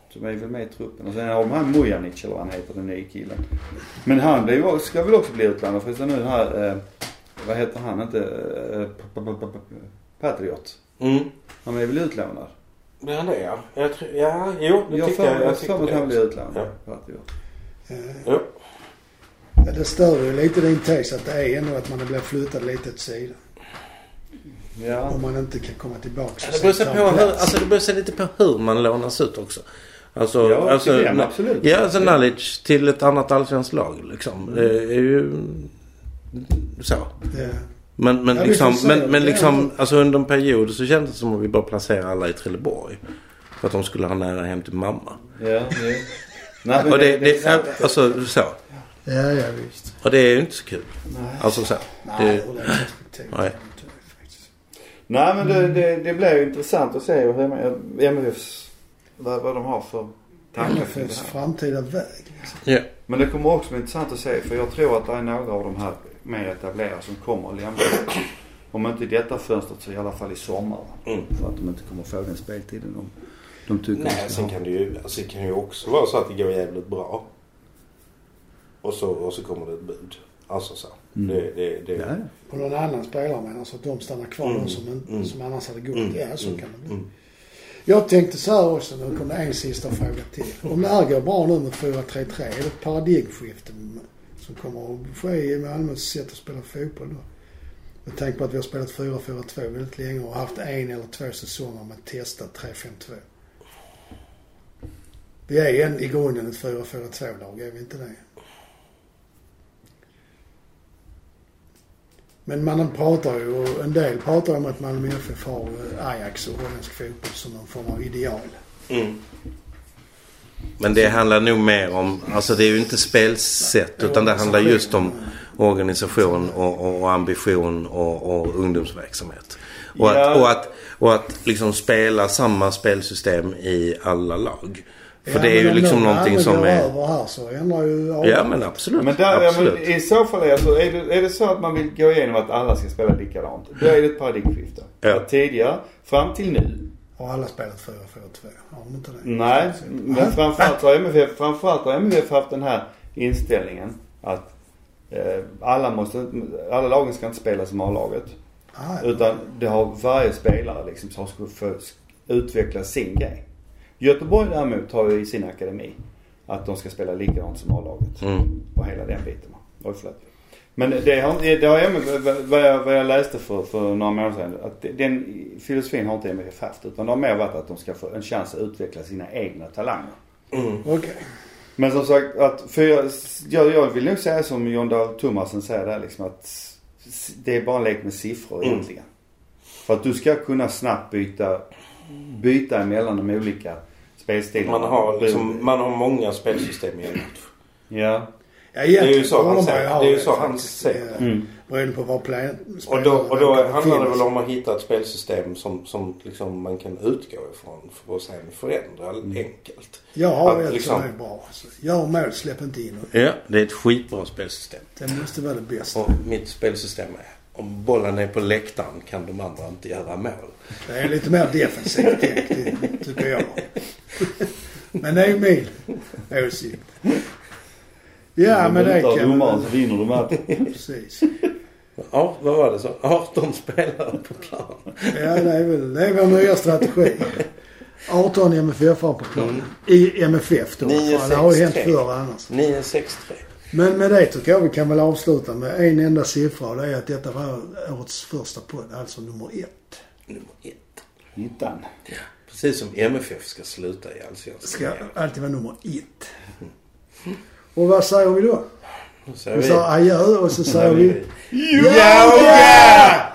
Som är väl med i truppen. Och sen har de han Mujanic eller vad han heter, den nye killen. Men han ju- ska väl också bli utlånad förresten nu den här, eh, vad heter han inte, eh, Patriot. Mm. Han är väl utlånad? Det är det ja. Jag tror, ja, jo det Jag tycker har jag. för Jag för mig att han det. blir också. utlånad. Ja. Eh, Jo. Ja, det stör ju lite din tes att det är ändå att man blir flyttad lite åt sidan. Ja. Om man inte kan komma tillbaka. Ja, Det beror, sig på hur, alltså det beror sig lite på hur man lånas ut också. Alltså, Ja, alltså, na- absolut. Ja, alltså Nalic till ett annat allsvenskt lag liksom. Det är ju så. Ja. Men, men Ja, liksom, men, men är liksom alltså under en period så kändes det som att vi bara placerade alla i Trelleborg. För att de skulle ha nära hem till mamma. Ja, ja. Nej, men Och det, är det, sant. alltså så. Ja, ja visst. Och det är ju inte så kul. Nej. Alltså så. Nej, Det, perspektivet. Nej. faktiskt. Nej men det, det, det blir ju intressant att se hur MFFs, vad, vad de har för tankar kring det MFFs här. framtida väg. Liksom. ja. Men det kommer också bli intressant att se för jag tror att det är några av de här mer etablerade som kommer att lämna. Om inte i detta fönstret så i alla fall i sommar. Mm. För att de inte kommer få den speltiden de, de tycker Nej, de sen kan det ju, alltså, det kan ju också vara så att det går jävligt bra. Och så, och så kommer det ett bud. Alltså så. Mm. Det, det, det, Ja. På någon annan spelare menar så att de stannar kvar Mm. som, inte- Mm. som annars hade gått. Mm. Ja, så Mm. kan det bli. Mm. Jag tänkte så här också, nu kommer en sista fråga till. Om det här går bra nu med 4-3-3, är det ett paradigmskifte som kommer att ske i Malmös sätt att spela fotboll då? Med tanke på att vi har spelat 4-4-2 väldigt länge och haft en eller två säsonger med testat 3-5-2. Vi är en, i grunden ett 4-4-2-lag, är vi inte det? Men man pratar ju, och en del pratar om att Malmö FF har eh, Ajax och holländsk fotboll som någon form av ideal. Mm. Men det handlar nog mer om, alltså det är ju inte spelsätt utan det handlar just om organisation och, och, ambition och, och ungdomsverksamhet. Och, Ja. att, och, att, och att liksom spela samma spelsystem i alla lag. För det är ju liksom någonting som Om är... över här så ändrar ju Ja men absolut. Men, där, ja, absolut. men i så fall är, alltså, är, det, är det så att man vill gå igenom att alla ska spela likadant. Då är det ett paradigmskifte. Ja. Tidigare, fram till nu. Har alla spelat 4-4-2? Har de inte det? Nej, men framförallt har MFF, framförallt har MFF haft den här inställningen att eh, alla måste, alla lagen ska inte spela som A-laget. Ah, Utan det har varje spelare liksom som ska få utveckla sin grej. Göteborg däremot har ju i sin akademi att de ska spela likadant som A-laget. Mm. Och hela den biten. Oj, förlåt. Men det har, det har vad jag, vad jag läste för, för några månader sedan. Att den filosofin har inte MFF haft. Utan det har mer varit att de ska få en chans att utveckla sina egna talanger. Mm. Okej. Men som sagt, att för jag, jag, jag vill nog säga som John Dahl Thomasen säger där liksom att det är bara en lek med siffror Mm. egentligen. För att du ska kunna snabbt byta, byta emellan de olika spelstilarna. Man har liksom, man har många spelsystem i en match. Ja. Ja, Det är ju så han säger. Det är ju så han faktiskt, säger. eh, Mm. Beroende på var plan, Och då, och då handlar det väl om att hitta ett spelsystem som, som liksom man kan utgå ifrån för att sen förändra enkelt. Jag har att ett liksom- som är bra. Alltså. Gör mål, släpp inte in. Ja, det är ett skitbra spelsystem. Det måste vara det bästa. Och mitt spelsystem är om bollen är på läktaren kan de andra inte göra mål. Det är lite mer defensivt tänkt, tycker jag. Men det är ju min åsikt. Ja, men det kan domaren så vinner du matchen. Precis. Ja, vad var det så? 18 spelare på plan. Ja, det är väl det är vår nya strategi. 18 MFF på planen. I MFF då. Nio, Fan, det har ju hänt förr annars. 9-6-3. Men med det tycker jag vi kan väl avsluta med en enda siffra och det är att detta var årets första podd, alltså nummer ett. Nummer ett. Hittan. Precis som MFF ska sluta i Det Allsvenskan. ska alltid vara nummer ett. Och vad säger vi då? Säger Vi säger adjö och så säger vi... Yoga!